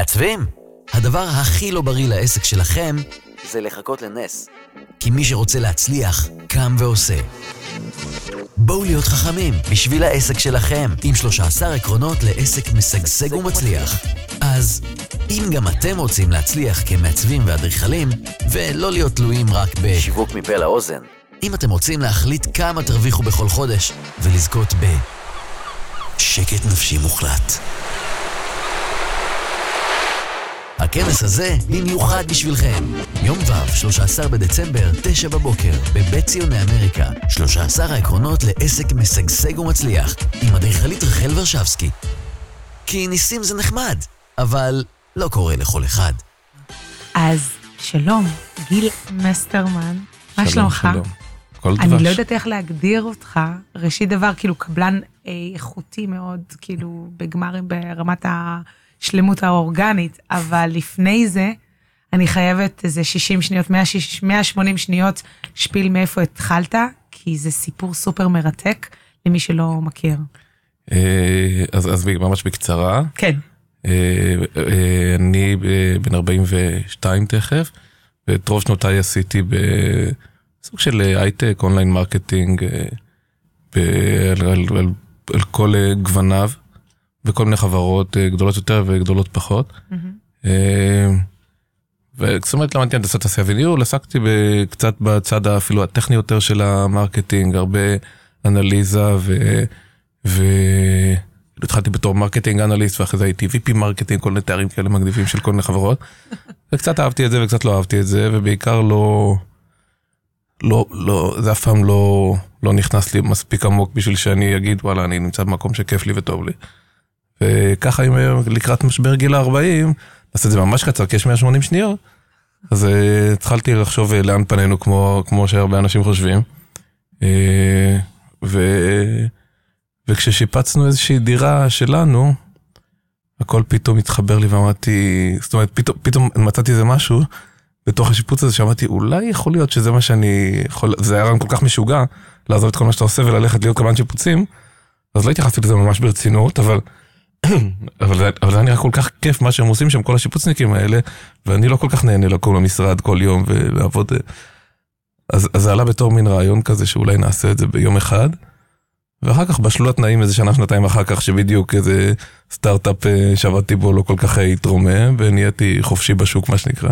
מעצבים? הדבר הכי לא בריא לעסק שלכם זה לחכות לנס. כי מי שרוצה להצליח, קם ועושה. בואו להיות חכמים בשביל העסק שלכם, עם 13 עקרונות לעסק משגשג ומצליח. אז אם גם אתם רוצים להצליח כמעצבים ואדריכלים, ולא להיות תלויים רק בשיווק מפה לאוזן, אם אתם רוצים להחליט כמה תרוויחו בכל חודש, ולזכות ב... שקט נפשי מוחלט. הכנס הזה במיוחד בשבילכם. יום ו', 13 בדצמבר, 9 בבוקר, בבית ציוני אמריקה. 13 העקרונות לעסק משגשג ומצליח, עם אדריכלית רחל ורשבסקי. כי ניסים זה נחמד, אבל לא קורה לכל אחד. אז שלום, גיל מסטרמן, מה שלומך? שלום. כל דבש. אני לא יודעת איך להגדיר אותך, ראשית דבר, כאילו קבלן אה, איכותי מאוד, כאילו בגמרים ברמת השלמות האורגנית, אבל לפני זה, אני חייבת איזה 60 שניות, 160, 180 שניות שפיל מאיפה התחלת, כי זה סיפור סופר מרתק למי שלא מכיר. אה, אז, אז ממש בקצרה, כן. אה, אה, אני בן 42 תכף, ואת רוב שנותיי עשיתי בסוג של הייטק, online marketing, על, על, על, על כל גווניו, בכל מיני חברות אה, גדולות יותר וגדולות פחות. אה, וזאת אומרת למדתי הנדסת תעשייה וניהול, עסקתי קצת בצד אפילו הטכני יותר של ה marketing, הרבה אנליזה ו... ו... התחלתי בתור marketing analyst ואחרי זה הייתי VP marketing, כל מיני תארים כאלה מגניבים של כל מיני חברות. וקצת אהבתי את זה וקצת לא אהבתי את זה, ובעיקר לא... לא, לא, זה אף פעם לא, לא נכנס לי מספיק עמוק בשביל שאני אגיד וואלה אני נמצא במקום שכיף לי וטוב לי. וככה אם לקראת משבר גיל ה-40, נעשה את זה ממש קצר כי יש 180 שניות, אז אה, התחלתי לחשוב אה, לאן פנינו כמו, כמו שהרבה אנשים חושבים. אה, ו... וכששיפצנו איזושהי דירה שלנו, הכל פתאום התחבר לי ואמרתי, זאת אומרת, פתאום, פתאום מצאתי איזה משהו בתוך השיפוץ הזה שאמרתי, אולי יכול להיות שזה מה שאני יכול, זה היה רעיון כל כך משוגע, לעזוב את כל מה שאתה עושה וללכת להיות קבלן שיפוצים, אז לא התייחסתי לזה ממש ברצינות, אבל, אבל, זה- נראה כל כך כיף מה שהם עושים שם, כל השיפוצניקים האלה, ואני לא כל כך נהנה לקום למשרד כל יום ולעבוד. אה. אז, אז זה עלה בתור מין רעיון כזה שאולי נעשה את זה ביום אחד. ואחר כך בשלו התנאים איזה שנה שנתיים אחר כך שבדיוק איזה סטארט-אפ אה, שעבדתי בו לא כל כך התרומם ונהייתי חופשי בשוק מה שנקרא.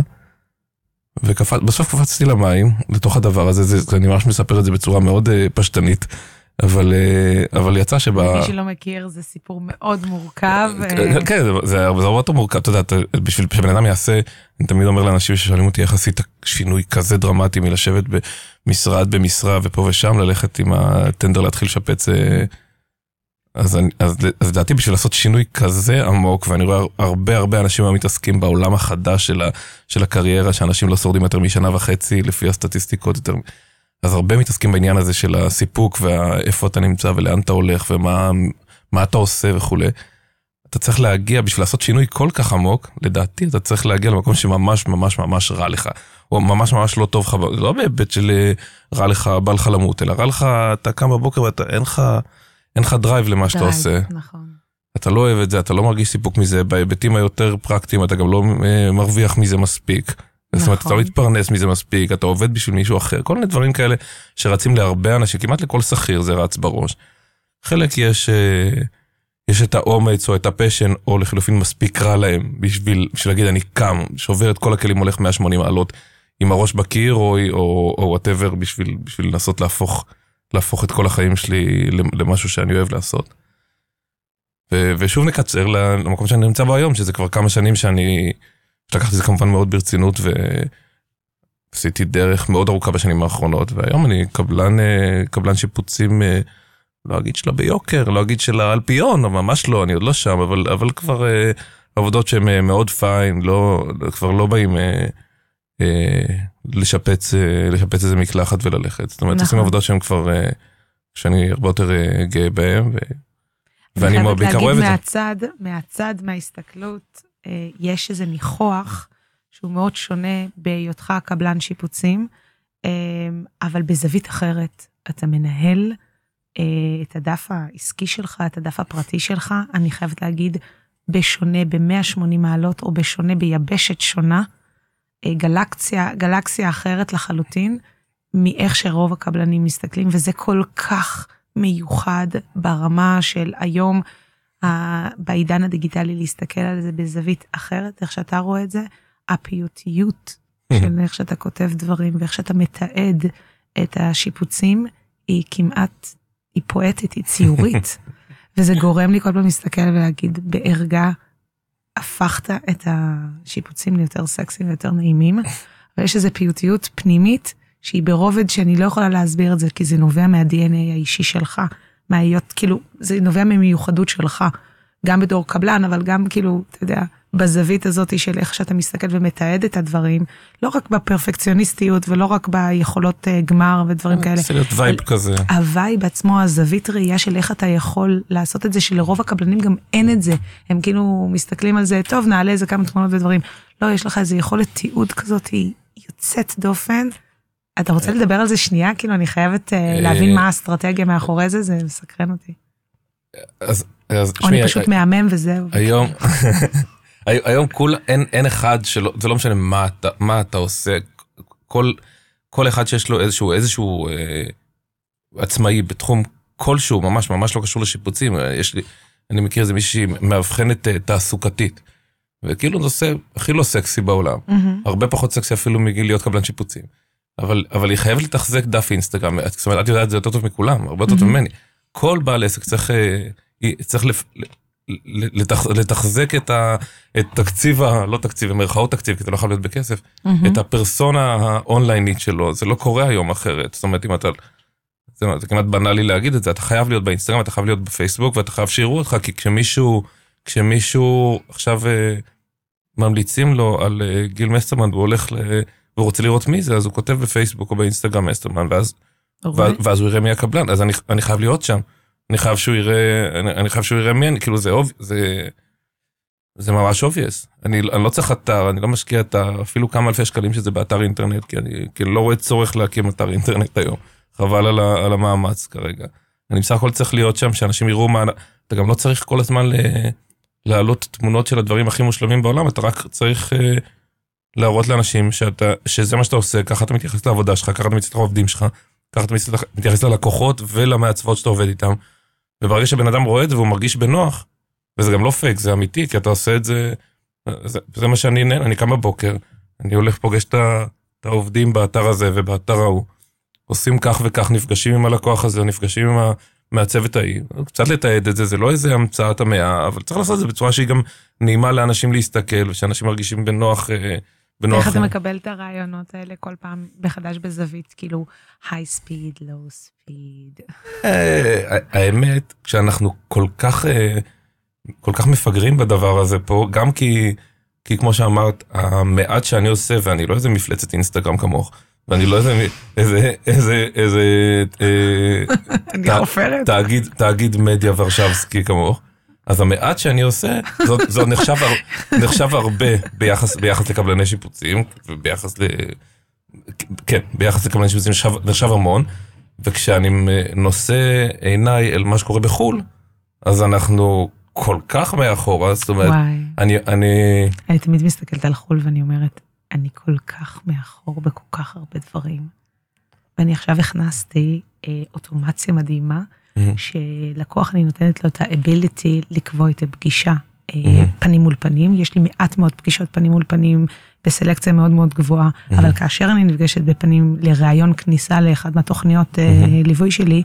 ובסוף קפצתי למים לתוך הדבר הזה, זה, אני ממש מספר את זה בצורה מאוד אה, פשטנית, אבל, אה, אבל יצא שבה... מי שלא מכיר, זה סיפור מאוד מורכב. אה, כן, כן, זה- זה הרבה יותר מורכב, אתה יודע, בשביל שבן אדם יעשה, אני תמיד אומר לאנשים ששואלים אותי איך עשית שינוי כזה דרמטי מלשבת במשרד במשרה ופה ושם, ללכת עם הטנדר להתחיל לשפץ. אה, אז, אני, אז, אז לדעתי בשביל לעשות שינוי כזה עמוק, ואני רואה הרבה הרבה אנשים היום מתעסקים בעולם החדש של, ה, של הקריירה, שאנשים לא שורדים יותר משנה וחצי לפי הסטטיסטיקות יותר, אז הרבה מתעסקים בעניין הזה של הסיפוק ואיפה אתה נמצא ולאן אתה הולך ומה מה אתה עושה וכולי. אתה צריך להגיע, בשביל לעשות שינוי כל כך עמוק, לדעתי אתה צריך להגיע למקום שממש ממש ממש רע לך, או ממש ממש לא טוב לך, לא בהיבט של רע לך, בא לך למות, אלא רע לך, אתה קם בבוקר ואתה, אין לך, אין לך drive למה שאתה drive, עושה. נכון. אתה לא אוהב את זה, אתה לא מרגיש סיפוק מזה, בהיבטים היותר פרקטיים אתה גם לא אה, מרוויח מזה מספיק. זאת אומרת, אתה נכון. לא מתפרנס מזה מספיק, אתה עובד בשביל מישהו אחר, כל מיני דברים כאלה שרצים להרבה אנשים, כמעט לכל שכיר זה רץ בראש. חלק יש, אה, יש את האומץ או את ה passion, או לחילופין מספיק רע להם בשביל, בשביל להגיד אני קם, שובר את כל הכלים, הולך 180 מעלות עם הראש בקיר, או whatever, בשביל, בשביל לנסות להפוך, להפוך את כל החיים שלי למשהו שאני אוהב לעשות. ו- ושוב נקצר למקום שאני נמצא בו היום, שזה כבר כמה שנים שאני לקחתי את זה כמובן מאוד ברצינות ועשיתי דרך מאוד ארוכה בשנים האחרונות, והיום אני קבלן, אה, קבלן שיפוצים, אה, לא אגיד שלה ביוקר, לא אגיד שלה אלפיון, או ממש לא, אני עוד לא שם, אבל, אבל כבר אה, עבודות שהן מאוד פיין, לא, כבר לא באים לשפץ, לשפץ איזה מקלחת וללכת. זאת אומרת, נכון. עושים עבודות שהן כבר, שאני הרבה יותר אה, גאה בהן. ו... ואני אני מאוד חייבת בעיקר אוהב להגיד את זה. מהצד, מהצד, מההסתכלות, יש איזה ניחוח שהוא מאוד שונה בהיותך קבלן שיפוצים, אה, אבל בזווית אחרת. אתה מנהל אה, את הדף העסקי שלך, את הדף הפרטי שלך, אני חייבת להגיד, בשונה ב-180 מעלות או בשונה ביבשת שונה, אה, גלקסיה, גלקסיה אחרת לחלוטין מאיך שרוב הקבלנים מסתכלים, וזה כל כך מיוחד ברמה של היום, בעידן הדיגיטלי להסתכל על זה בזווית אחרת, איך שאתה רואה את זה, הפיוטיות של איך שאתה כותב דברים ואיך שאתה מתעד את השיפוצים, היא כמעט, היא פואטית, היא ציורית. וזה גורם לי כל פעם להסתכל ולהגיד בערגה, הפכת את השיפוצים ליותר סקסיים ויותר נעימים, ויש איזו פיוטיות פנימית שהיא ברובד שאני לא יכולה להסביר את זה, כי זה נובע מה-DNA האישי שלך, מהיות, כאילו, זה נובע ממיוחדות שלך, גם בתור קבלן, אבל גם כאילו, אתה יודע, בזווית הזאת של איך שאתה מסתכל ומתעד את הדברים, לא רק בפרפקציוניסטיות ולא רק ביכולות אה, גמר ודברים כאלה. זה להיות vibe כזה. ה vibe עצמו, הזווית ראייה של איך אתה יכול לעשות את זה, שלרוב הקבלנים גם אין את זה. הם כאילו מסתכלים על זה, טוב, נעלה איזה כמה תמונות ודברים. לא, יש לך איזה יכולת תיעוד כזאת, היא יוצאת דופן. אתה רוצה לדבר על זה שנייה? כאילו, אני חייבת אה, להבין מה האסטרטגיה מאחורי זה, זה מסקרן אותי. אז, אז או אני פשוט מהמם וזהו. היום, היום כול, אין, אין אחד שלא, זה לא משנה מה אתה, מה אתה עושה, כל, כל אחד שיש לו איזשהו, איזשהו אה, עצמאי בתחום כלשהו, ממש ממש לא קשור לשיפוצים, יש לי, אני מכיר איזה מישהי מאבחנת אה, תעסוקתית. וכאילו נושא הכי לא סקסי בעולם, mm-hmm. הרבה פחות סקסי אפילו מגיל להיות קבלן שיפוצים. אבל, אבל היא חייבת לתחזק דף אינסטגרם, זאת אומרת, את יודעת את זה יותר טוב מכולם, הרבה יותר טוב ממני. כל בעל עסק צריך, אה, צריך לפ, לתח, לתחזק את, ה, את תקציב, ה, לא תקציב, במרכאות תקציב, כי זה לא יכול להיות בכסף, mm-hmm. את הפרסונה האונליינית שלו, זה לא קורה היום אחרת. זאת אומרת, אם אתה, זה, זה כמעט בנאלי להגיד את זה, אתה חייב להיות באינסטגרם, אתה חייב להיות בפייסבוק, ואתה חייב שיראו אותך, כי כשמישהו, כשמישהו עכשיו אה, ממליצים לו על אה, גיל מסטרמן, והוא הולך ל... והוא רוצה לראות מי זה, אז הוא כותב בפייסבוק או באינסטגרם מסטרמן, ואז, ואז, ואז הוא יראה מי הקבלן, אז אני, אני חייב להיות שם. אני חייב שהוא יראה, אני, אני חייב שהוא יראה מי אני, כאילו זה אוב, זה, זה ממש obvious. אני, אני לא צריך אתר, אני לא משקיע את אפילו כמה אלפי שקלים שזה באתר אינטרנט, כי אני כאילו לא רואה צורך להקים אתר אינטרנט היום. חבל על, ה, על המאמץ כרגע. אני בסך הכל צריך להיות שם, שאנשים יראו מה, אתה גם לא צריך כל הזמן ל, להעלות תמונות של הדברים הכי מושלמים בעולם, אתה רק צריך אה, להראות לאנשים שאתה, שזה מה שאתה עושה, ככה אתה מתייחס לעבודה שלך, ככה אתה מתייחס לעובדים שלך, ככה אתה מתייחס ללקוחות ולמעצבות שאתה עובד איתם. וברגע שבן אדם רואה את זה והוא מרגיש בנוח, וזה גם לא פייק, זה אמיתי, כי אתה עושה את זה, זה, זה מה שאני נהנה, אני קם בבוקר, אני הולך פוגש את העובדים באתר הזה ובאתר ההוא, עושים כך וכך, נפגשים עם הלקוח הזה, נפגשים עם המעצבת ההיא, קצת לתעד את זה, זה לא איזה המצאת המאה, אבל צריך לעשות את זה בצורה שהיא גם נעימה לאנשים להסתכל, ושאנשים מרגישים בנוח. אה, בנוח. איך אתה מקבל את הרעיונות האלה כל פעם מחדש בזווית, כאילו, היי ספיד, לואו ספיד? האמת, כשאנחנו כל כך, אה, כל כך מפגרים בדבר הזה פה, גם כי, כי כמו שאמרת, המעט שאני עושה, ואני לא איזה מפלצת אינסטגרם כמוך, ואני לא איזה, איזה, איזה, איזה, אה, תאגיד, תאגיד מדיה ורשבסקי כמוך. אז המעט שאני עושה, זה נחשב, נחשב הרבה ביחס, ביחס לקבלני שיפוצים, וביחס ל... כן, ביחס לקבלני שיפוצים נחשב, נחשב המון, וכשאני נושא עיניי אל מה שקורה בחו"ל, אז אנחנו כל כך מאחורה, זאת אומרת, וואי. אני, אני... אני תמיד מסתכלת על חו"ל ואני אומרת, אני כל כך מאחור בכל כך הרבה דברים. ואני עכשיו הכנסתי אה, אוטומציה מדהימה, שלקוח אני נותנת לו את ה-ability לקבוע את הפגישה אה, פנים מול פנים, יש לי מעט מאוד פגישות פנים מול פנים בסלקציה מאוד מאוד גבוהה, אבל כאשר אני נפגשת בפנים לראיון כניסה לאחד מהתוכניות אה, ליווי שלי,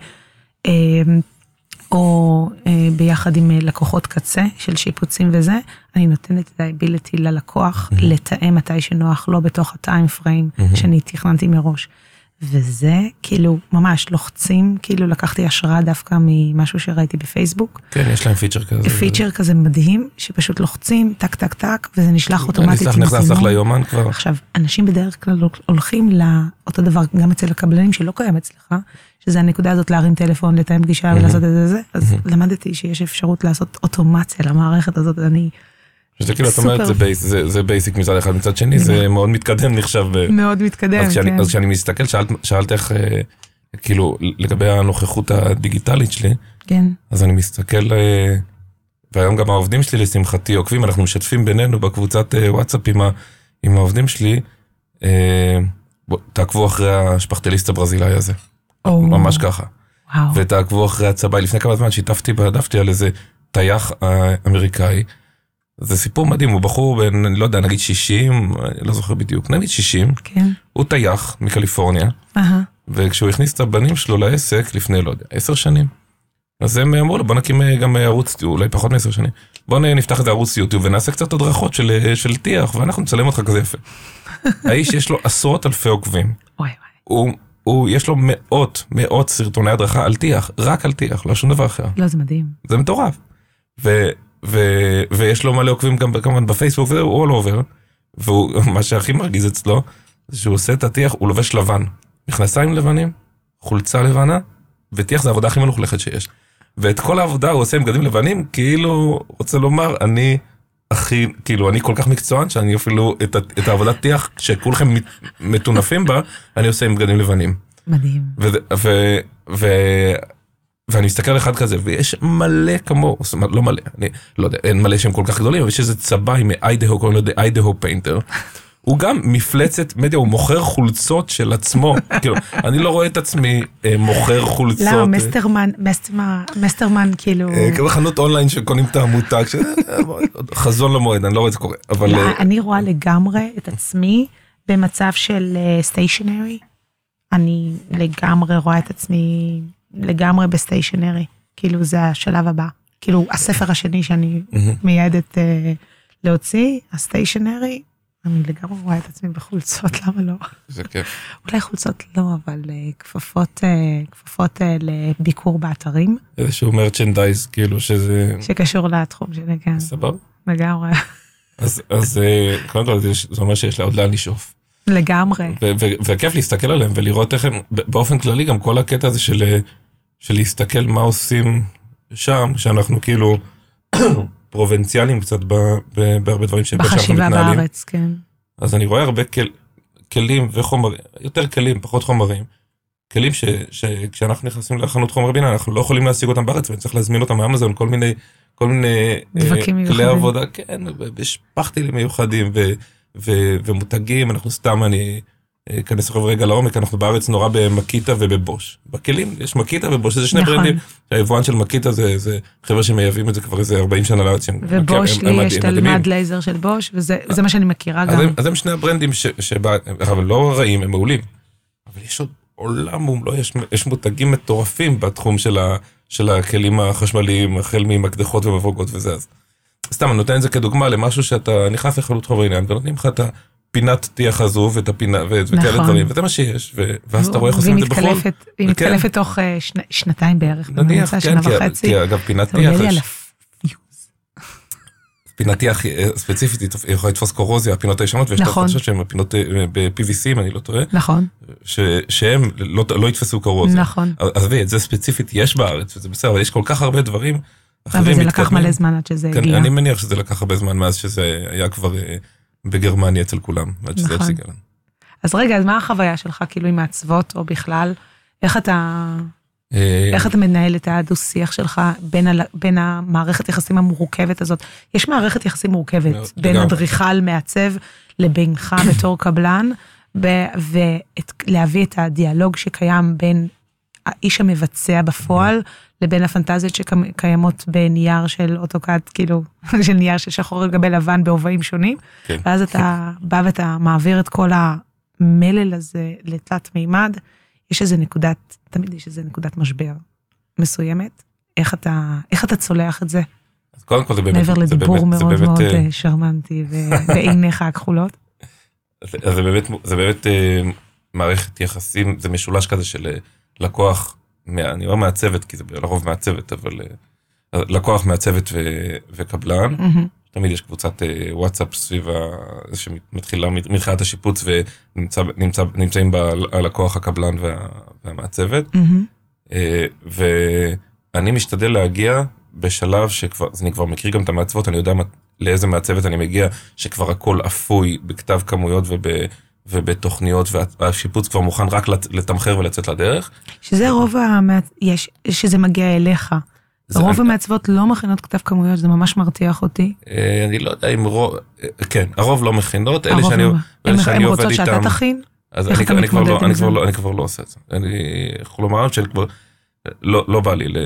אה, או ביחד עם לקוחות קצה של שיפוצים וזה, אני נותנת את ה-ability ללקוח לתאם מתי שנוח לו בתוך הטיים פריים שאני תכננתי מראש. וזה כאילו ממש לוחצים, כאילו לקחתי השראה דווקא ממשהו שראיתי בפייסבוק. כן, יש להם feature כזה. feature כזה מדהים, שפשוט לוחצים טק טק טק, וזה נשלח אוטומטית. נכנס לך ליומן כבר. עכשיו, אנשים בדרך כלל הולכים לאותו דבר גם אצל הקבלנים שלא קיים אצלך, שזה הנקודה הזאת להרים טלפון, לתאם פגישה ולעשות את זה, אז למדתי שיש אפשרות לעשות אוטומציה למערכת הזאת, אני... שזה כאילו, את אומרת, זה basic מצד אחד, מצד שני, זה מאוד מתקדם נחשב. מאוד מתקדם, כן. אז כשאני מסתכל, שאלת איך, אה, כאילו, לגבי הנוכחות הדיגיטלית שלי, כן. אז אני מסתכל, אה, והיום גם העובדים שלי לשמחתי עוקבים, אנחנו משתפים בינינו בקבוצת אה, וואטסאפ עם, ה, עם העובדים שלי, אה, בוא, תעקבו אחרי השפכטליסט הברזילאי הזה, או, ממש ככה. וואו. ותעקבו אחרי הצבעי. לפני כמה זמן שיתפתי בדפתי על איזה טייח אה, אמריקאי. זה סיפור מדהים, הוא בחור בן, אני לא יודע, נגיד 60, אני לא זוכר בדיוק, נגיד 60, כן. הוא טייח מקליפורניה, אהה. וכשהוא הכניס את הבנים שלו לעסק לפני, לא יודע, עשר שנים, אז הם אמרו לו, בוא נקים אה, גם אה, ערוץ, אולי פחות מעשר שנים, בוא נפתח איזה ערוץ יוטיוב ונעשה קצת הדרכות של, אה, של טיח, ואנחנו נצלם אותך כזה יפה. האיש יש לו עשרות אלפי עוקבים, וואי. הוא, הוא, יש לו מאות, מאות סרטוני הדרכה על טיח, רק על טיח, לא שום דבר אחר. לא, זה מדהים. זה מטורף. ו, ו, ויש לו מלא עוקבים גם כמובן בפייסבוק, והוא לא עובר. ומה שהכי מרגיז אצלו, זה שהוא עושה את הטיח, הוא לובש לבן. מכנסיים לבנים, חולצה לבנה, וטיח זה העבודה הכי מלוכלכת שיש. ואת כל העבודה הוא עושה עם בגדים לבנים, כאילו, רוצה לומר, אני הכי, כאילו, אני כל כך מקצוען, שאני אפילו את, את העבודת טיח, שכולכם מטונפים בה, אני עושה עם בגדים לבנים. מדהים. וזה- ו, ו, ואני מסתכל על אחד כזה, ויש מלא כמוהו, זאת אומרת, לא מלא, אני לא יודע, אין מלא שהם כל כך גדולים, אבל יש איזה צבעי מאיידהו, קוראים לו Idaho Painter. הוא גם מפלצת מדיה, הוא מוכר חולצות של עצמו, כאילו, אני לא רואה את עצמי אה, מוכר חולצות. לא, אה, מסטרמן, מסטרמן, מסטרמן, כאילו... אה, כמו חנות אונליין שקונים את המותג, ש- אה, חזון למועד, אני לא רואה את זה קורה, אבל לא, אה, אני רואה לגמרי את עצמי במצב של סטיישנרי. אני לגמרי רואה את עצמי לגמרי בסטיישנרי. כאילו זה השלב הבא. כאילו הספר השני שאני. מייעדת אה, להוציא, הסטיישנרי, אני לגמרי רואה את עצמי בחולצות, למה לא? זה כיף. אולי חולצות לא, אבל אה, כפפות, אה, כפפות אה, לביקור באתרים, איזשהו מרצ'נדייז, כאילו שזה שקשור לתחום שלי, כן, סבבה. לגמרי. אז, אז אה, קודם כל זה- אומר שיש לה עוד לאן לשאוף. לגמרי. וכיף להסתכל עליהם ולראות איך הם, באופן כללי גם כל הקטע הזה של, של להסתכל מה עושים שם, שאנחנו כאילו פרובינציאליים קצת ב- ב- בהרבה דברים שבהם שאנחנו בחשיבה מתנהלים. בארץ, כן. אז אני רואה הרבה כל, כלים וחומרים, יותר כלים, פחות חומרים. כלים ש, שכשאנחנו נכנסים לחנות חומר בינה אנחנו לא יכולים להשיג אותם בארץ ונצטרך להזמין אותם מאמזון, כל מיני, כל מיני אה, כלי מיוחדים. עבודה, כן, ושפכטילים מיוחדים ו, ו, ומותגים, אנחנו סתם, אני אכנס עכשיו רגע לעומק, אנחנו בארץ נורא במקיטה ובבוש. בכלים יש מקיטה ובוש, זה שני נכון. ברנדים, היבואן של מקיטה זה, זה חבר'ה שמייבאים את זה כבר איזה 40 שנה לארץ. ובוש הם- הם לי יש את. אלמד לייזר של בוש, וזה זה מה שאני מכירה אז גם. הם, אז הם שני הברנדים אבל לא רעים, הם מעולים. אבל יש עוד עולם מומלוא, יש, יש מותגים מטורפים בתחום של, ה, של הכלים החשמליים, החל ממקדחות ומבוגות וזה. אז סתם, אני נותן את זה כדוגמה למשהו שאתה נכנס לחנות חומרי עניין ונותנים לך את הפינת טיח הזו ואת הפינה ו- וכאלה נכון. דברים, וזה מה שיש, ו, ואז אתה רואה איך עושים את והיא זה בחו"ל. מתקלפת- היא וכן. מתקלפת תוך אה, שני- שנתיים בערך, נניח, כן, שנה כי, וחצי. כי אגב פינת זה טיח, הפיוז. פינת טיח אה, ספציפית היא יכולה לתפוס קורוזיה, הפינות הישנות, ויש את נכון. החדשות שהן פינות אה, ב-PVC אם אני לא טועה. נכון, ש, שהם לא, לא יתפסו קורוזיה. נכון. עזבי, את זה ספציפית יש בארץ, וזה בסדר, אבל יש כל כך הרבה דברים אחרים אבל זה לקח מתקדמים. מלא זמן עד שזה כן, הגיע. אני מניח שזה לקח הרבה זמן מאז שזה היה כבר בגרמניה אצל כולם, עד שזה נכון. הפסיק לנו. אז רגע, אז מה החוויה שלך כאילו עם מעצבות, או בכלל? איך אתה, אה, איך אתה מנהל את הדו-שיח שלך בין, ה, בין המערכת יחסים המורכבת הזאת? יש מערכת יחסים מאוד, מורכבת בין לגמרי. אדריכל מעצב לבינך בתור קבלן, ולהביא את הדיאלוג שקיים בין האיש המבצע בפועל לבין הפנטזיות שקיימות בנייר של אוטוקאד, כאילו, של נייר של שחור על גבי לבן בהובעים שונים, כן. ואז אתה בא ואתה מעביר את כל המלל הזה לתלת מימד, יש איזה נקודת, תמיד יש איזה נקודת משבר מסוימת. איך אתה, איך אתה צולח את זה, אז קודם כל זה באמת, מעבר זה לדיבור באמת, זה מאוד באמת, מאוד אה, שרמנטי ו- בעיניך הכחולות? זה, אז זה באמת, זה באמת אה, מערכת יחסים, זה משולש כזה של אה, לקוח, אני אומר מעצבת, כי זה לרוב מעצבת, אבל אה, לקוח מעצבת ו, וקבלן. מהמם. תמיד יש קבוצת אה, וואטסאפ סביב ה- שמתחילה מתחילת השיפוץ ונמצאים בה הלקוח, הקבלן וה, והמעצבת. אה, ואני משתדל להגיע בשלב שכבר, אז אני כבר מכיר גם את המעצבות, אני יודע לאיזה מעצבת אני מגיע, שכבר הכל אפוי בכתב כמויות וב, ובתוכניות, והשיפוץ כבר מוכן רק לת- לתמחר ולצאת לדרך. שזה רוב, המע... יש, שזה מגיע אליך. רוב המעצבות לא מכינות כתב כמויות, זה ממש מרתיח אותי. אה, אני לא יודע אם רוב, אה, כן, הרוב לא מכינות, אלה שאני, לא- הן- שאני הן עובד רוצות שאתה תכין? אז אני, כבר לא, לא, אני כבר לא עושה את זה. אני יכול לומר שאני כבר, לא, לא בא לי, ל,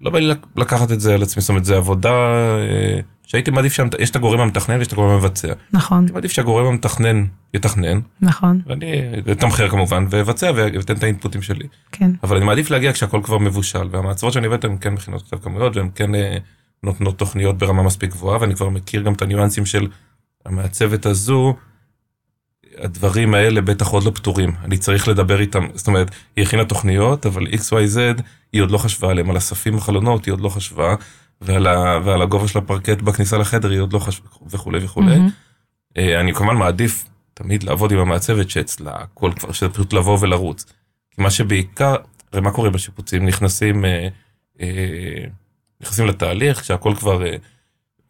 לא בא לי לקחת את זה על עצמי, זאת אומרת, זה עבודה אה, שהייתי מעדיף שם, יש את הגורם המתכנן ויש את הגורם המבצע. נכון, הייתי מעדיף שהגורם המתכנן יתכנן, נכון, ואני אתמחר כמובן, ואבצע ואתן את האינפוטים שלי. כן. אבל אני מעדיף להגיע כשהכל כבר מבושל, והמעצבות שאני עובד הן כן מכינות כתב כמויות, והן כן אה, נותנות תוכניות ברמה מספיק גבוהה, ואני כבר מכיר גם את הניואנסים של המעצבת הזו, הדברים האלה בטח עוד לא פתורים, אני צריך לדבר איתם, זאת אומרת, היא הכינה תוכניות, אבל XYZ היא עוד לא חשבה עליהם, על הספים בחלונות היא עוד לא חשבה, ועל, ה, ועל הגובה של הפרקט בכניסה לחדר היא עוד לא חשבה, וכולי וכולי. אה, אני כמובן מעדיף תמיד לעבוד עם המעצבת שאצלה הכל כבר, שזה פשוט לבוא ולרוץ. כי מה שבעיקר, הרי מה קורה בשיפוצים? נכנסים, אה, אה, נכנסים לתהליך, כשהכל כבר אה,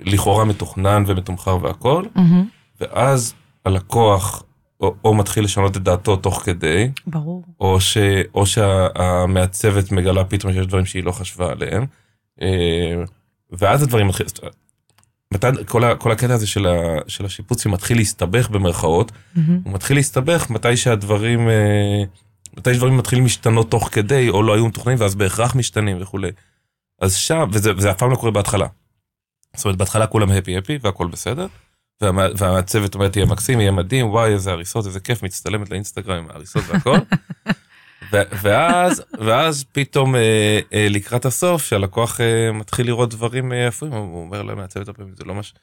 לכאורה מתוכנן ומתומחר והכל, מהמם. ואז הלקוח או, או מתחיל לשנות את דעתו תוך כדי, ברור. או, ש, או שהמעצבת מגלה פתאום שיש דברים שהיא לא חשבה עליהם, אה, ואז הדברים מתחילים, מתי, כל, ה, כל הקטע הזה של, ה, של השיפוצים מתחיל להסתבך במרכאות, מהמם. הוא מתחיל להסתבך מתי שהדברים, אה, מתי שדברים מתחילים להשתנות תוך כדי, או לא היו מתוכננים, ואז בהכרח משתנים וכולי. אז שם, וזה, וזה אף פעם לא קורה בהתחלה. זאת אומרת, בהתחלה כולם הפי הפי והכל בסדר, והצוות אומרת, יהיה מקסים, יהיה מדהים, וואי, איזה הריסות, איזה כיף, מצטלמת לאינסטגרם עם ההריסות והכל. ואז, ואז פתאום אה, אה, לקראת הסוף, שהלקוח אה, מתחיל לראות דברים אה, יפים, הוא אומר להם מהצוות הרבה פעמים, זה לא מה ש...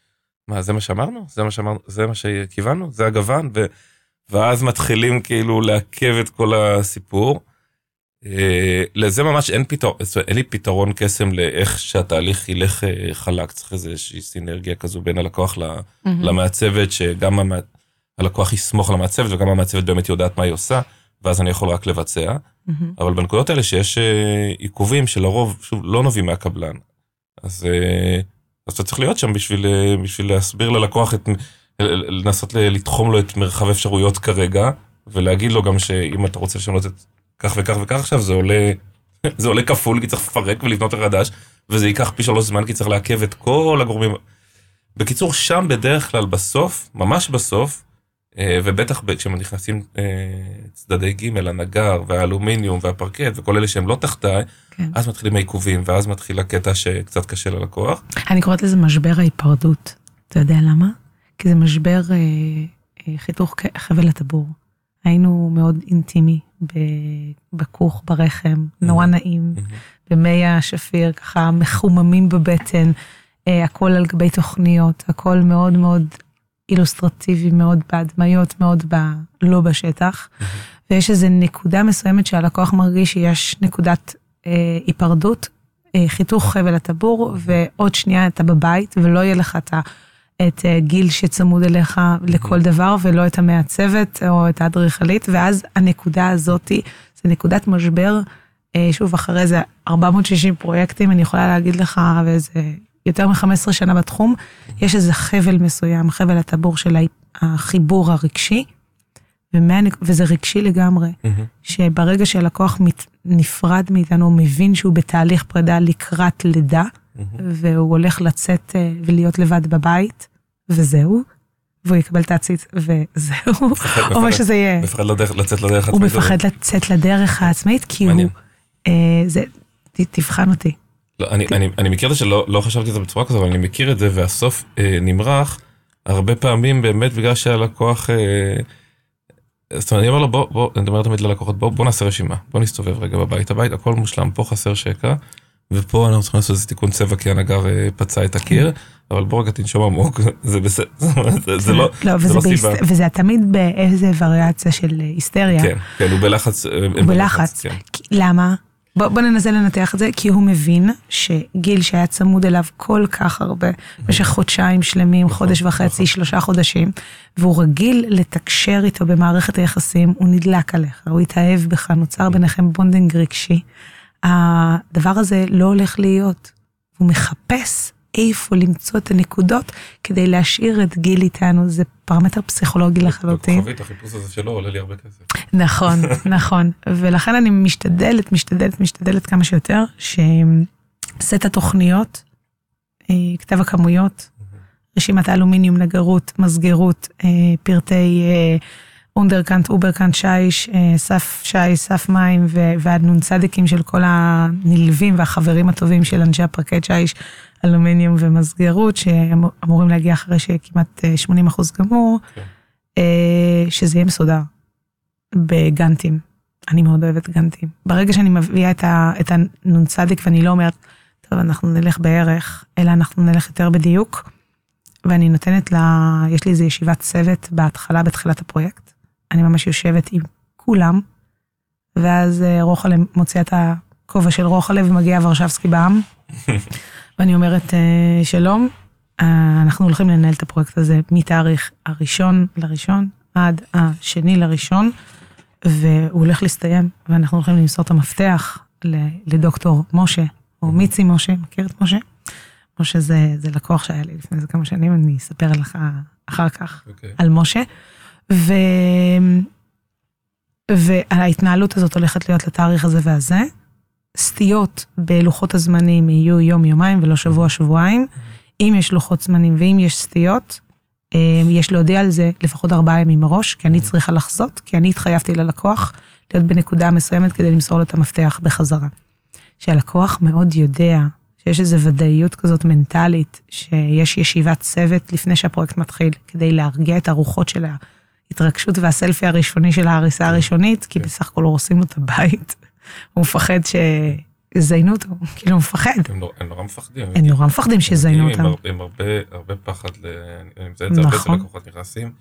מה, זה מה שאמרנו? זה מה שאמרנו? זה מה שכיוונו? זה הגוון? ו... ואז מתחילים כאילו לעכב את כל הסיפור. אה, לזה ממש אין פתרון, אין לי פתרון קסם לאיך שהתהליך ילך אה, חלק, צריך איזושהי סינרגיה כזו בין הלקוח. למעצבת, שגם. הלקוח יסמוך על המעצבת וגם המעצבת באמת יודעת מה היא עושה, ואז אני יכול רק לבצע. אבל בנקודות האלה שיש אה, עיכובים שלרוב, שוב, לא נובעים מהקבלן, אז, אז אתה צריך להיות שם בשביל, בשביל להסביר ללקוח, את, לנסות לתחום לו את מרחב האפשרויות כרגע, ולהגיד לו גם שאם אתה רוצה לשנות את כך וכך וכך עכשיו, זה עולה, זה עולה כפול, כי צריך לפרק ולבנות מחדש, וזה ייקח פי שלוש זמן, כי צריך לעכב את כל הגורמים. בקיצור, שם בדרך כלל בסוף, ממש בסוף, אה, ובטח ב- כשהם נכנסים אה, צדדי ג', הנגר והאלומיניום והפרקט וכל אלה שהם לא תחתיי, כן. אז מתחילים העיכובים, ואז מתחיל הקטע שקצת קשה ללקוח. אני קוראת לזה משבר ההיפרדות. אתה יודע למה? כי זה משבר אה, אה, חיתוך חבל הטבור. היינו מאוד אינטימי בכוך, ברחם, נורא נעים, במי השפיר, ככה מחוממים בבטן, אה, הכל על גבי תוכניות, הכל מאוד מאוד אילוסטרטיבי, מאוד בהדמיות, מאוד ב, לא בשטח. ויש איזו נקודה מסוימת שהלקוח מרגיש שיש נקודת אה, היפרדות, אה, חיתוך חבל הטבור, ועוד שנייה אתה בבית, ולא יהיה לך את, ה, את אה, גיל שצמוד אליך לכל דבר, ולא את המעצבת או את האדריכלית, ואז הנקודה הזאתי, זה נקודת משבר. אה, שוב, אחרי זה 460 פרויקטים, אני יכולה להגיד לך, ואיזה יותר מ-15 שנה בתחום, יש איזה חבל מסוים, חבל הטבור של החיבור הרגשי, ומה, וזה רגשי לגמרי. שברגע שהלקוח מת, נפרד מאיתנו, הוא מבין שהוא בתהליך פרידה לקראת לידה, והוא הולך לצאת אה, ולהיות לבד בבית, וזהו, והוא יקבל את העציץ, וזהו, או מה שזה יהיה. מפחד לצאת לדרך הוא עצמית. מפחד לצאת לדרך העצמאית, כי הוא... אה, זה, תבחן אותי. לא, אני, אני, אני מכיר את זה שלא לא חשבתי על זה בצורה כזו, אבל אני מכיר את זה, והסוף אה, נמרח הרבה פעמים באמת בגלל שהלקוח... אה, זאת אומרת, אני אומר לו, בוא, בוא, אני אומר תמיד ללקוחות, בוא, בוא נעשה רשימה, בוא נסתובב רגע בבית, הבית הכל מושלם, פה חסר שקע, ופה אנחנו צריכים לעשות איזה תיקון צבע כי הנגר אה, פצע את הקיר, אבל בוא רגע תנשום עמוק, זה בסדר, זה, לא, לא, לא סיבה. וזה תמיד באיזה וריאציה של אה, היסטריה. כן, כן, הוא בלחץ. אה, הוא בלחץ. כן. למה? בוא, בוא ננסה לנתח את זה, כי הוא מבין שגיל שהיה צמוד אליו כל כך הרבה, במשך חודשיים שלמים, נכון, חודש וחצי, נכון. שלושה חודשים, והוא רגיל לתקשר איתו במערכת היחסים, הוא נדלק עליך, הוא התאהב בך, נוצר ביניכם bonding רגשי. הדבר הזה לא הולך להיות. הוא מחפש איפה למצוא את הנקודות כדי להשאיר את גיל איתנו, זה פרמטר פסיכולוגי לחלוטין. בכוכבית, החיפוש הזה שלו עולה לי הרבה כסף. נכון, נכון. ולכן אני משתדלת, משתדלת, משתדלת כמה שיותר, סט התוכניות, אה, כתב הכמויות, רשימת האלומיניום, נגרות, מסגרות, אה, פרטי אה, under counter, over counter, שיש, אה, סף שיש, סף מים ו- ועד נ"צים של כל הנלווים והחברים הטובים של אנשי הפרקט שיש, אלומיניום ומסגרות, שאמורים להגיע אחרי שכמעט אה, 80 אחוז גמור, כן. אה, שזה יהיה מסודר בגאנטים. אני מאוד אוהבת גאנטים. ברגע שאני מביאה את הנ"צ ואני לא אומרת, טוב, אנחנו נלך בערך, אלא אנחנו נלך יותר בדיוק. ואני נותנת לה, יש לי איזו ישיבת צוות בהתחלה, בתחילת הפרויקט. אני ממש יושבת עם כולם, ואז אה, רוחלה מוציאה את הכובע של רוחלה ומגיע ורשבסקי בעם. ואני אומרת, אה, שלום, אה, אנחנו הולכים לנהל את הפרויקט הזה מתאריך הראשון לראשון עד השני לראשון, והוא הולך להסתיים, ואנחנו הולכים למסור את המפתח לדוקטור משה, או מיצי משה, מכיר את משה? משה זה, זה לקוח שהיה לי לפני איזה כמה שנים, אני אספר לך אחר כך אוקיי. על משה. ו... וההתנהלות הזאת הולכת להיות לתאריך הזה והזה. סטיות בלוחות הזמנים יהיו יום-יומיים ולא שבוע-שבועיים. אם יש לוחות זמנים ואם יש סטיות, אה, יש להודיע על זה לפחות ארבעה ימים מראש, כי אני צריכה לחזות, כי אני התחייבתי ללקוח להיות בנקודה מסוימת כדי למסור לו את המפתח בחזרה. שהלקוח מאוד יודע שיש איזו ודאיות כזאת מנטלית, שיש ישיבת צוות לפני שהפרויקט מתחיל, כדי להרגיע את הרוחות של ההתרגשות והסלפי הראשוני של ההריסה הראשונית, כי בסך הכל הורסים לו את הבית. הוא מפחד שיזיינו אותו, כאילו הוא מפחד. הם נור- הם נורא מפחדים. הם נורא מפחדים שיזיינו אותם. הם הרבה, פחד, אני מזהה את זה הרבה אצל נכון. לקוחות נכנסים.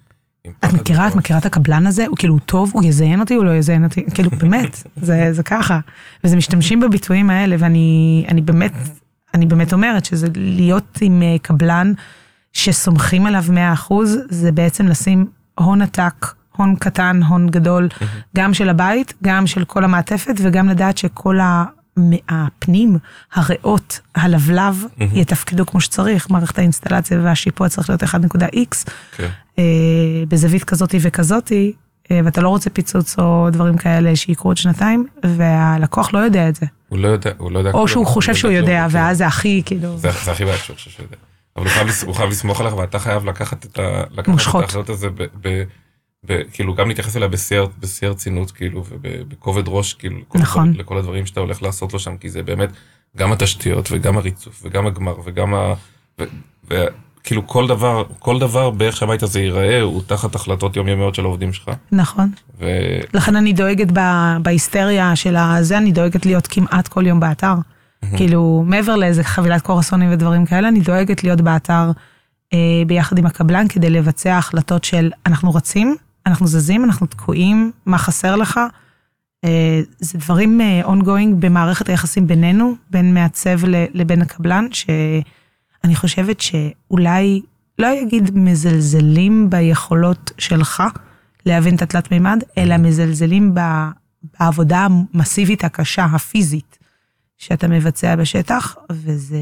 את מכירה, את. מכירה את הקבלן הזה? הוא כאילו, הוא טוב, הוא יזיין אותי, הוא לא יזיין אותי, כאילו, באמת, זה, זה ככה. וזה משתמשים בביטויים האלה, ואני אני באמת, אני באמת אומרת שזה להיות עם אה, קבלן שסומכים עליו 100%, זה בעצם לשים הון עתק, הון קטן, הון גדול, גם של הבית, גם של כל המעטפת, וגם לדעת שכל ה... הפנים, הריאות, הלבלב, יתפקדו כמו שצריך, מערכת האינסטלציה והשיפוע צריך להיות 1.x, כן. אה, בזווית כזאתי וכזאתי, אה, ואתה לא רוצה פיצוץ או דברים כאלה שיקרו עוד שנתיים, והלקוח לא יודע את זה. הוא לא יודע, הוא לא יודע. או שהוא הוא חושב לא שהוא יודע, כן. ואז זה הכי, כאילו... זה הכי בעיה שהוא חושב שהוא יודע. אבל הוא חייב הוא חייב לסמוך עליך ואתה חייב לקחת את ה- לקחת את מושכות. האחריות הזה, ב- ב- ב- כאילו גם להתייחס אליה בשיא הר- בשיא הרצינות, כאילו, ובכובד ראש, כאילו, לכל נכון. הדברים- לכל הדברים שאתה הולך לעשות לו שם, כי זה באמת גם התשתיות וגם הריצוף וגם הגמר וגם ה... ו- וכאילו כל דבר, כל דבר באיך שהבית הזה ייראה, הוא תחת החלטות יומיומיות של העובדים שלך. נכון. ו... לכן אני דואגת ב- בהיסטריה של הזה, אני דואגת להיות כמעט כל יום באתר. כאילו, מעבר לאיזה חבילת קורסונים ודברים כאלה, אני דואגת להיות באתר אה, ביחד עם הקבלן כדי לבצע החלטות של אנחנו רצים, אנחנו זזים, אנחנו תקועים, מה חסר לך. אה, זה דברים אה, ongoing במערכת היחסים בינינו, בין מעצב ל- לבין הקבלן, שאני חושבת שאולי, לא אגיד מזלזלים ביכולות שלך להבין את התלת מימד, אלא מזלזלים ב- בעבודה המסיבית הקשה, הפיזית, שאתה מבצע בשטח, וזה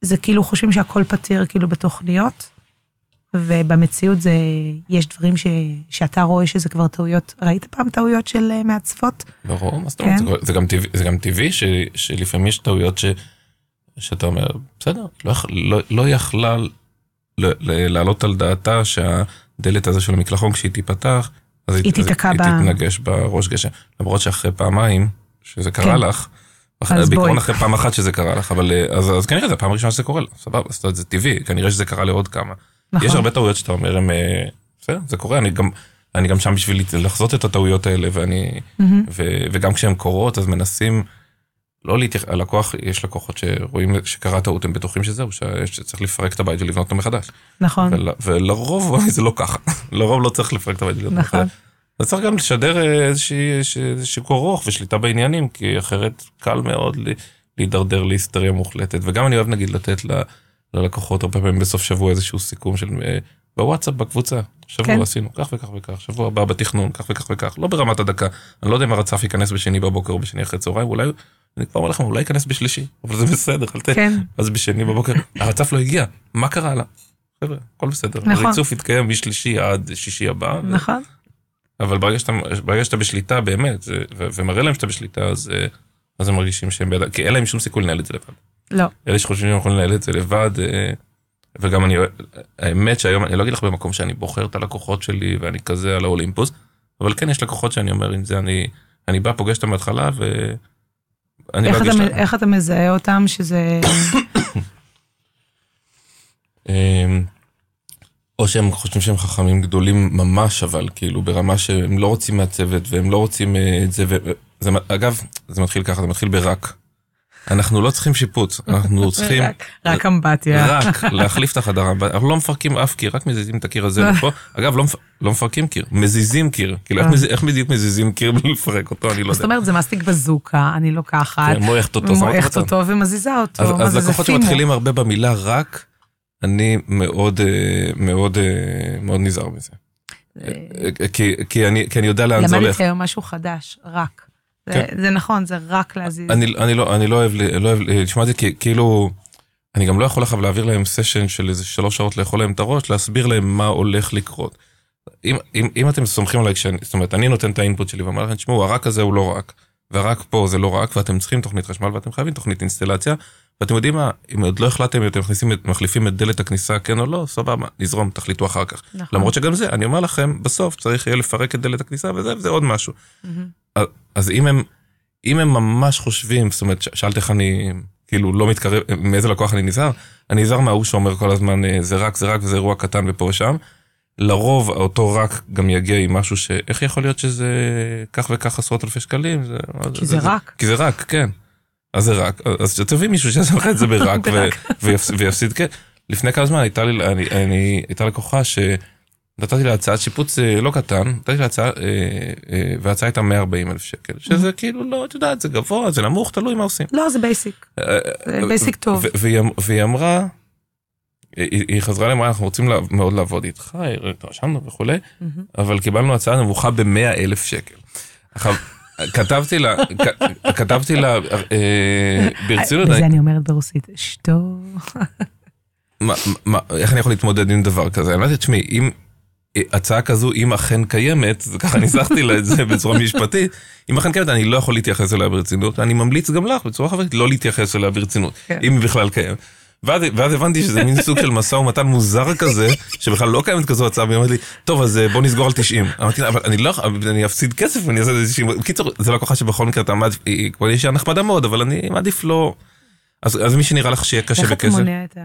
זה כאילו חושבים שהכל פתיר כאילו בתוכניות, ובמציאות זה, יש דברים ש, שאתה רואה שזה כבר טעויות, ראית פעם טעויות של אה, מעצבות? ברור, מה זאת אומרת? כן. זה- זה גם טבעי, זה גם טבעי ש, שלפעמים יש טעויות ש, שאתה אומר, בסדר, לא, לא, לא יכלה ל- ל- לעלות על דעתה שהדלת הזו של המקלחון כשהיא תיפתח, אז היא אז תיתקע היא ב- תתנגש בראש גשם. למרות שאחרי פעמיים שזה קרה כן. לך, בעיקרון. אחרי פעם אחת שזה קרה לך, אבל אה, אז, אז כנראה זה הפעם הראשונה שזה קורה לך, סבבה, אז זה טבעי, כנראה שזה קרה לעוד כמה. נכון. יש הרבה טעויות שאתה אומר, הם, אה, בסדר, זה קורה, אני גם, אני גם שם בשביל לחזות את הטעויות האלה, ואני, מהמם. ו, וגם כשהן קורות, אז מנסים לא להתייחס, הלקוח, יש לקוחות שרואים שקרה טעות, הם בטוחים שזהו, שצריך לפרק את הבית ולבנות אותו מחדש. נכון, ול, ולרוב זה לא ככה, לרוב לא צריך לפרק את הבית ולבנות אותו נכון. מחדש. אז צריך גם לשדר אה, איזושהי- איזשהו קור רוח ושליטה בעניינים, כי אחרת קל מאוד להידרדר להיסטריה מוחלטת. וגם אני אוהב נגיד לתת ל- ללקוחות הרבה פעמים בסוף שבוע איזשהו סיכום של אה, בוואטסאפ בקבוצה, שבוע כן. עשינו כך וכך וכך, שבוע הבא בתכנון, כך וכך וכך, לא ברמת הדקה. אני לא יודע אם הרצף ייכנס בשני בבוקר או בשני אחרי צהריים, אולי, אני כבר אומר לכם, אולי ייכנס בשלישי, אבל זה בסדר, אל ת... כן, אז בשני בבוקר, הרצף לא הגיע, מה קרה לה? חבר'ה, הכל בסדר. נכון. הריצוף יתקיים משלישי עד שישי הבא, ו- נכון, אבל ברגע שאתה, ברגע שאתה בשליטה באמת, זה- ו- ומראה להם שאתה בשליטה, אז, אה, אז הם מרגישים שהם בידם, כי אין להם שום סיכוי לנהל את זה לבד. לא. אלה שחושבים שהם יכולים לנהל את זה לבד, אה, וגם אני, האמת שהיום, אני לא אגיד לך במקום שאני בוחר את הלקוחות שלי ואני כזה על האולימפוס, אבל כן יש לקוחות שאני אומר, עם זה אני, אני בא, פוגש אותם בהתחלה, איך לא אתה, אגיש מ- להם. איך אתה מזהה אותם שזה... או שהם חושבים שהם חכמים גדולים ממש, אבל כאילו ברמה שהם לא רוצים מהצוות והם לא רוצים אה, את זה, וזה, אגב, זה מתחיל ככה, זה מתחיל ברק. אנחנו לא צריכים שיפוץ, אנחנו צריכים רק- רק אמבטיה. רק להחליף את החדר, הבא. אנחנו לא מפרקים אף קיר, רק מזיזים את הקיר הזה לפה. אגב, לא. לא מפרקים קיר, מזיזים קיר. כאילו, איך, אה. איך בדיוק מזיזים קיר בלי לפרק אותו, אני לא זאת יודע. אומרת, זה מסטיק בזוקה, אני לוקחת, כן, מועכת אותו, מועכת. אותו ומזיזה אותו. אז, לקוחות. שמתחילים הרבה במילה רק, אני מאוד, אה, מאוד, אה, מאוד נזהר מזה. אה, כי, כי, אני, כי אני יודע לאן זה הולך. למדתי היום משהו חדש, רק. זה- כן. זה נכון, זה רק להזיז. אני, אני, לא, אני לא אוהב, לא אוהב לשמוע את זה, כי כאילו, אני גם לא יכול עכשיו להעביר להם סשן של איזה שלוש שעות לאכול להם את הראש, להסביר להם מה הולך לקרות. אם, אם, אם אתם סומכים עליי, כשאני, זאת אומרת, אני נותן את האינפוט שלי ואומר לכם, תשמעו, הרק הזה הוא לא רק, והרק פה זה לא רק, ואתם צריכים תוכנית חשמל ואתם חייבים תוכנית אינסטלציה, ואתם יודעים מה, אם עוד לא החלטתם אם אתם מכניסים, מחליפים את דלת הכניסה, כן או לא, סבבה, נזרום, תחליטו אחר כך. נכון. למרות שגם זה, אני אומר לכם, בסוף צריך יהיה לפרק את דלת הכניסה וזה, וזה עוד משהו. מהמם. אז- אז אם הם, אם הם ממש חושבים, זאת אומרת, שאלת איך אני, כאילו, לא מתקרב, מאיזה לקוח אני נזהר, אני נזהר מההוא שאומר כל הזמן, אה, זה רק, זה רק, וזה אירוע קטן ופה ושם. לרוב אותו רק גם יגיע עם משהו ש... איך יכול להיות שזה כך וכך עשרות אלפי שקלים? זה, כי זה רק. כי זה רק, כן. אז זה רק, אז תביא מישהו שיעשה לך את זה ברק, ויפסיד, כן. לפני כמה זמן הייתה לי, אני, אני, הייתה לקוחה שנתתי לה הצעת שיפוץ אה, לא קטן, נתתי לה הצעה, אה, אה, וההצעה הייתה 140 אלף שקל, שזה כאילו לא, את יודעת, זה גבוה, זה נמוך, תלוי מה עושים. לא, זה בייסיק. זה בייסיק טוב. והיא אמ- והיא אמרה, היא היא חזרה אליי, אנחנו רוצים לה- מאוד לעבוד איתך, רשמנו וכולי, מהמם. אבל קיבלנו הצעה נמוכה ב-100 אלף שקל. כתבתי לה, כתבתי לה, אה, ברצינות, בזה אני- אומרת ברוסית, מה- איך אני יכול להתמודד עם דבר כזה? אמרתי, תשמעי, אם הצעה כזו, אם אכן קיימת, ככה ניסחתי לה את זה בצורה משפטית, אם אכן קיימת, אני לא יכול להתייחס אליה ברצינות, אני ממליץ גם לך בצורה חברתית לא להתייחס אליה ברצינות, כן. אם היא בכלל קיימת. ואז, ואז הבנתי שזה מין סוג של משא ומתן מוזר כזה, שבכלל לא קיימת כזו הצעה, והיא אומרת לי, טוב, אז אה, בוא נסגור על 90. אמרתי לה, אבל אני לא, אני אפסיד כסף ואני אעשה איזה 90. בקיצור, זה לקוחה שבכל מקרה אתה מעדיף, היא כבר אישה נחמדה מאוד, אבל אני מעדיף לא... אז, אז מי שנראה לך שיהיה קשה איך אתה בכסף. מונע את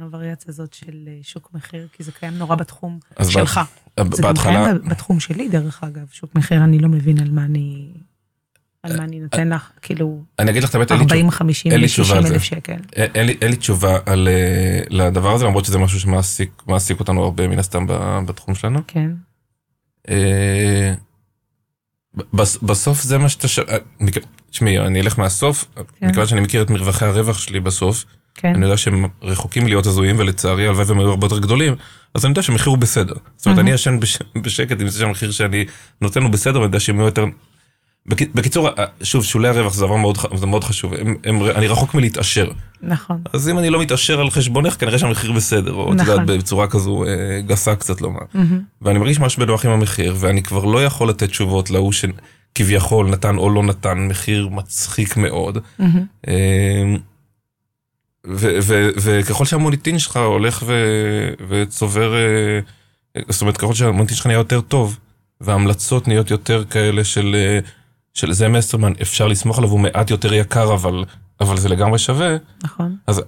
הווריאציה הזאת של אה, שוק מחיר? כי זה קיים נורא בתחום שלך. זה גם בהתחלה, קיים בתחום שלי, דרך אגב. שוק מחיר, אני לא מבין על מה אני... על מה אני נותן לך, כאילו, אני אגיד לך את האמת, אין לי תשובה. 40, 50, אין לי תשובה 60 על זה. אלף שקל. אין אין לי, תשובה על, אה, לדבר הזה, למרות שזה משהו שמעסיק מעסיק אותנו הרבה מן הסתם בתחום שלנו. כן. אה, בס- בסוף זה מה שאתה ש... אה, תשמעי, אני אלך מהסוף, כן. מכיוון שאני מכיר את מרווחי הרווח שלי בסוף, כן. אני יודע שהם רחוקים להיות הזויים, ולצערי הלוואי והם היו הרבה יותר גדולים, אז אני יודע שהמחיר הוא בסדר. זאת אומרת. אני ישן בש- בשקט עם זה שהמחיר שאני נותן הוא בסדר, ואני יודע שהם יהיו יותר... בק- בקיצור, אה, שוב, שולי הרווח זה דבר מאוד, זה מאוד חשוב, הם, הם, אני רחוק מלהתעשר. נכון. אז אם אני לא מתעשר על חשבונך, כנראה שהמחיר בסדר, או את נכון. יודעת, בצורה כזו אה, גסה קצת לומר. מהמם. ואני מרגיש ממש בנוח עם המחיר, ואני כבר לא יכול לתת תשובות להוא שכביכול נתן או לא נתן מחיר מצחיק מאוד. מהמם. אה, וככל שהמוניטין שלך הולך ו- וצובר, אה, זאת אומרת, ככל שהמוניטין שלך נהיה יותר טוב, וההמלצות נהיות יותר כאלה של, אה, של זה מסטרמן, אפשר לסמוך עליו, הוא מעט יותר יקר, אבל, אבל זה לגמרי שווה. נכון. אז,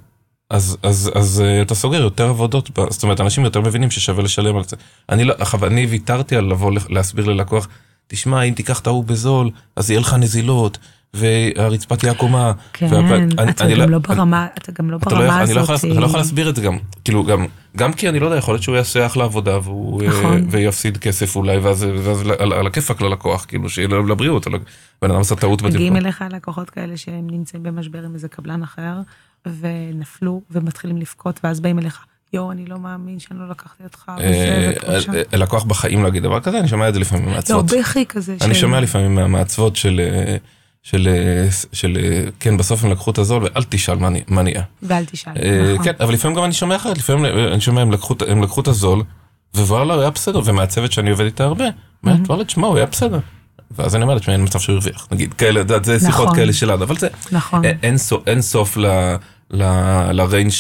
אז, אז, אז אה, אתה סוגר יותר עבודות, זאת אומרת, אנשים יותר מבינים ששווה לשלם על זה. אני לא, אני ויתרתי על לבוא להסביר ללקוח, תשמע, אם תיקח את ההוא בזול, אז יהיה לך נזילות, והרצפה תהיה עקומה. כן, והפ- אני- אתה אני גם לא- לא ברמה, אתה גם לא לא ברמה יכול- אני הזאת. לא יכול, אתה לא יכול להסביר את זה גם, כאילו גם, גם כי אני לא יודע, יכול להיות שהוא יעשה אחלה עבודה והוא, אה, נכון. ויפסיד כסף אולי, ואז, ואז על, על הכיפאק ללקוח, כאילו שיהיה לבריאות, בן אדם עשה טעות מגיעים בטלפון. אליך לקוחות כאלה שהם נמצאים במשבר עם איזה קבלן אחר, ונפלו, ומתחילים לבכות, ואז באים אליך, יואו, אני לא מאמין שאני לא לקחתי אותך, אה. אה, לקוח בחיים לא יגיד דבר כזה, אני שומע את זה לפעמים לא, מהעצבות. בכי כזה. אני של- שומע לפעמים מהמעצבות של, של, אה, של, אה, כן, בסוף הם לקחו את הזול, ואל תשאל מה נהיה. ואל תשאל, אה, נכון. כן, אבל לפעמים גם אני שומע אחרת, לפעמים אני שומע, הם לקחו הם לקחו את הזול, ווואלה, הוא היה בסדר, ומהצוות שאני עובד איתה הרבה, אומרת, וואלה, תשמע, הוא היה בסדר. ואז אני אומר, תשמע, אין מצב שהוא הרוויח, נגיד, כאלה, את יודעת, זה שיחות נכון. כאלה שלנו, אבל זה, נכון, אין- סוף- לריינג'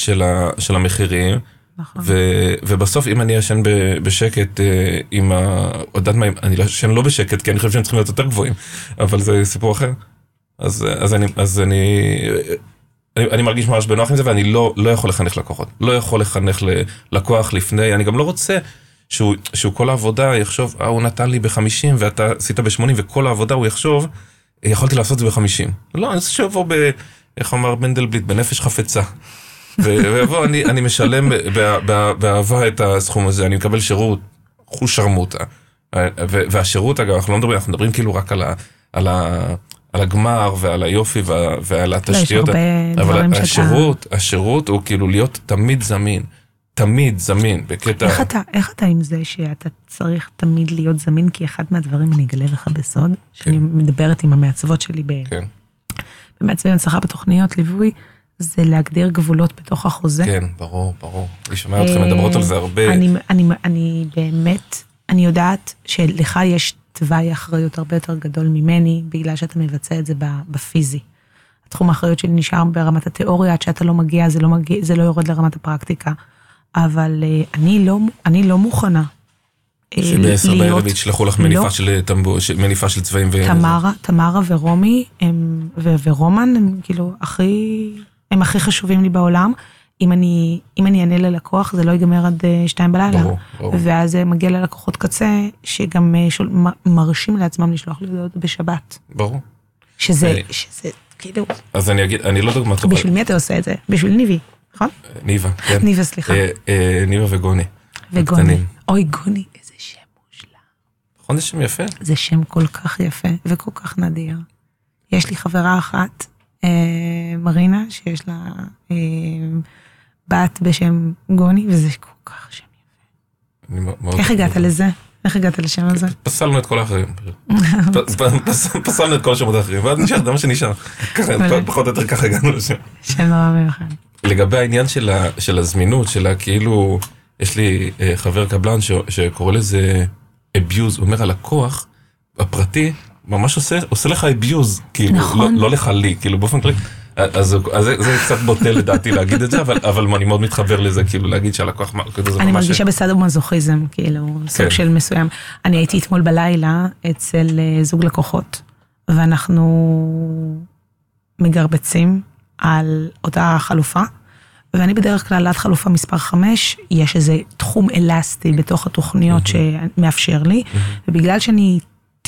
של המחירים. נכון. ו- ובסוף אם אני ישן בשקט אה, עם ה... יודעת מה, אני לא ישן לא בשקט כי אני חושב שהם צריכים להיות יותר גבוהים, אבל זה סיפור אחר. אז, אז אני, אז אני, אני, אני מרגיש ממש בנוח עם זה ואני לא, לא יכול לחנך לקוחות. לא יכול לחנך ללקוח לפני, אני גם לא רוצה שהוא, שהוא כל העבודה יחשוב, אה, הוא נתן לי ב-50 ואתה עשית ב-80 וכל העבודה הוא יחשוב, יכולתי לעשות את זה ב-50. לא, אני רוצה שיבוא ב... איך אמר מנדלבליט? בנפש חפצה. ויבוא, אני, אני משלם בא- בא- באהבה את הסכום הזה, אני מקבל שירות, חוש שרמוטה. והשירות, אגב, אנחנו לא מדברים, אנחנו מדברים כאילו רק על, ה, על, ה, על הגמר ועל היופי וה, ועל לא, יש התשתיות. הרבה דברים אבל שאתה... השירות, השירות הוא כאילו להיות תמיד זמין. תמיד זמין, בקטע... איך אתה, איך אתה עם זה שאתה צריך תמיד להיות זמין? כי אחד מהדברים, אני אגלה לך בסוד, שאני מדברת עם המעצבות שלי ב- כן, במעצבים הצלחה בתוכניות ליווי, זה להגדיר גבולות בתוך החוזה. כן, ברור, ברור. אני שומע אתכם מדברות על זה הרבה. אה, אני, אני, אני באמת, אני יודעת שלך יש תוואי אחריות הרבה יותר גדול ממני, בגלל שאתה מבצע את זה בפיזי. תחום האחריות שלי נשאר ברמת התיאוריה, עד שאתה לא מגיע, זה לא, מגיע, זה לא יורד לרמת הפרקטיקה. אבל אה, אני לא, אני לא מוכנה. אה, שבעשר להיות- בערב ישלחו לך לא. מניפה של טמבו, ש- מניפה של צבעים ו... תמרה, תמרה ורומי הם, ו, ורומן הם כאילו הכי, הם הכי חשובים לי בעולם. אם אני, אם אני אענה ללקוח זה לא ייגמר עד אה, שתיים בלילה. ברור, ברור. ואז זה מגיע ללקוחות קצה שגם אה, שול, מרשים לעצמם לשלוח לי הודעות בשבת. ברור. שזה, אה, שזה כאילו, אז אני אגיד, אני לא דוגמה טובה. בשביל מי אתה עושה את זה? בשביל ניבי, נכון? ניבה, כן. ניבה, סליחה. אה, אה, ניבה וגוני. וגוני. הקטנים. אוי, גוני, איזה שם מושלם. נכון, זה שם יפה? זה שם כל כך יפה וכל כך נדיר. יש לי חברה אחת, אה, מרינה, שיש לה אה, בת בשם גוני, וזה כל כך שם יפה. איך הגעת לזה? איך הגעת לשם הזה? פסלנו את כל האחרים. פסלנו את כל השמות האחרים, ואז נשאר, זה מה שנשאר. פחות או יותר ככה הגענו לשם. שם נורא מיוחד. לגבי העניין של, הזמינות, של הכאילו, יש לי אה, חבר קבלן ש, שקורא לזה abuse, הוא אומר הלקוח הפרטי ממש עושה, לך abuse, כאילו, נכון. לא, לא לך לי, כאילו באופן כללי. אז, אז זה, זה קצת בוטה לדעתי להגיד את זה, אבל, אבל אני מאוד מתחבר לזה, כאילו להגיד שהלקוח, כאילו זה אני ממש... מרגישה בסדר מזוכיזם, כאילו, סוג כן. של מסוים. אני הייתי אתמול בלילה אצל אה, זוג לקוחות, ואנחנו מגרבצים על אותה חלופה, ואני בדרך כלל עד חלופה מספר 5, יש איזה תחום אלסטי בתוך התוכניות שמאפשר לי, ובגלל שאני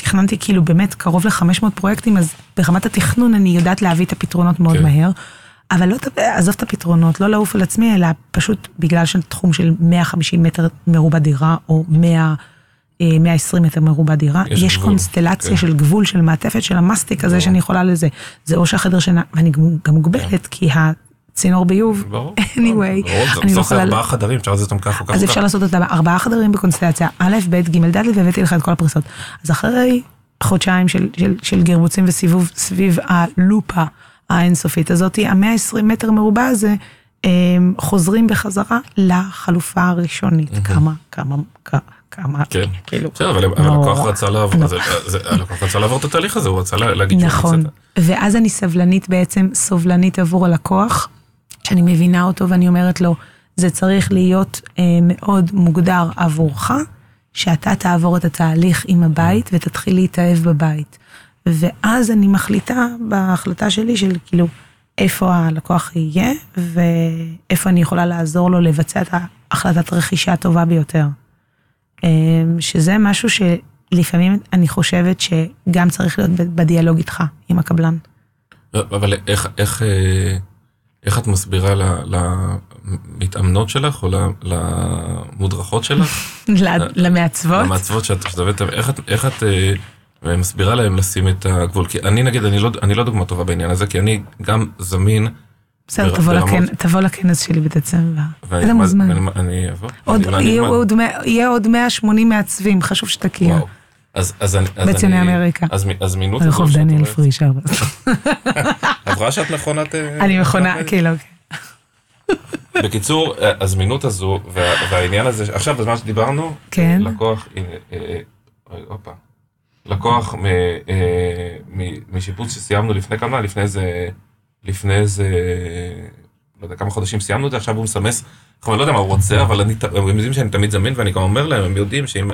תכננתי כאילו באמת קרוב ל-500 פרויקטים, אז ברמת התכנון אני יודעת להביא את הפתרונות מאוד כן. מהר. אבל לא, עזוב את הפתרונות, לא לעוף על עצמי, אלא פשוט בגלל שתחום של 150 מטר מרובע דירה, או 100, אה, 120 מטר מרובע דירה, יש יש, גבול, קונסטלציה כן. של גבול, של מעטפת, של המסטיק הזה. שאני יכולה לזה. זה או שהחדר שינה, ואני גם גם מוגבלת, כי הצינור ביוב, ברור, anyway, ברור, זה אני לא בסוף זה יכולה... ארבעה חדרים, אפשר לעשות אותם ככה או ככה. אז אפשר. לעשות אותה בארבעה חדרים בקונסטלציה א', ב', ג', ד', והבאתי לך את כל הפריסות. אז אחרי חודשיים של, של, של גרבוצים וסיבוב סביב הלופה האינסופית הזאת, המאה עשרים מטר מרובע הזה, הם חוזרים בחזרה לחלופה הראשונית. כמה, כמה, כמה, כן. כאילו. בסדר, אבל. הלקוח רצה לעבור, אז- אז הלקוח רצה לעבור את התהליך הזה, הוא רצה לה- להגיד שהוא נכון, ואז אני סבלנית בעצם, סובלנית עבור הלקוח, שאני מבינה אותו ואני אומרת לו, זה צריך להיות אה, מאוד מוגדר עבורך, שאתה תעבור את התהליך עם הבית ותתחיל להתאהב בבית. ואז אני מחליטה בהחלטה שלי של כאילו, איפה הלקוח יהיה, ואיפה אני יכולה לעזור לו לבצע את ההחלטת רכישה הטובה ביותר. אה, שזה משהו שלפעמים אני חושבת שגם צריך להיות בדיאלוג איתך, עם הקבלן. אבל איך, איך, אה, איך את מסבירה למתאמנות שלך או למודרכות שלך, למעצבות? למעצבות שאת עובדת, איך את, איך את אה, מסבירה להם לשים את הגבול? כי אני נגיד, אני לא, אני לא דוגמה טובה בעניין הזה, כי אני גם זמין. בסדר, תבוא לכנ- תבוא לכנס שלי בדצמבר. אתה מוזמן. אני- אבוא. עוד- יהיה עוד 180 מעצבים, חשוב שתכיר. אז, אז אני, אז בציוני אני- אמריקה. אז, אז מינות רחוב דניאל פריש ארבע. עברה שאת מכונת... אה, אני מכונה, כאילו, בקיצור, הזמינות הזו וה- והעניין הזה, עכשיו בזמן שדיברנו, כן. לקוח, אה, הופה, לקוח מ, אה, מ, משיפוץ שסיימנו לפני כמה, לפני איזה, לפני איזה, לא יודע כמה חודשים סיימנו את זה, עכשיו הוא מסמס, אני לא יודע מה הוא רוצה, אבל אני, הם יודעים שאני תמיד זמין, ואני גם אומר להם, הם יודעים שאם,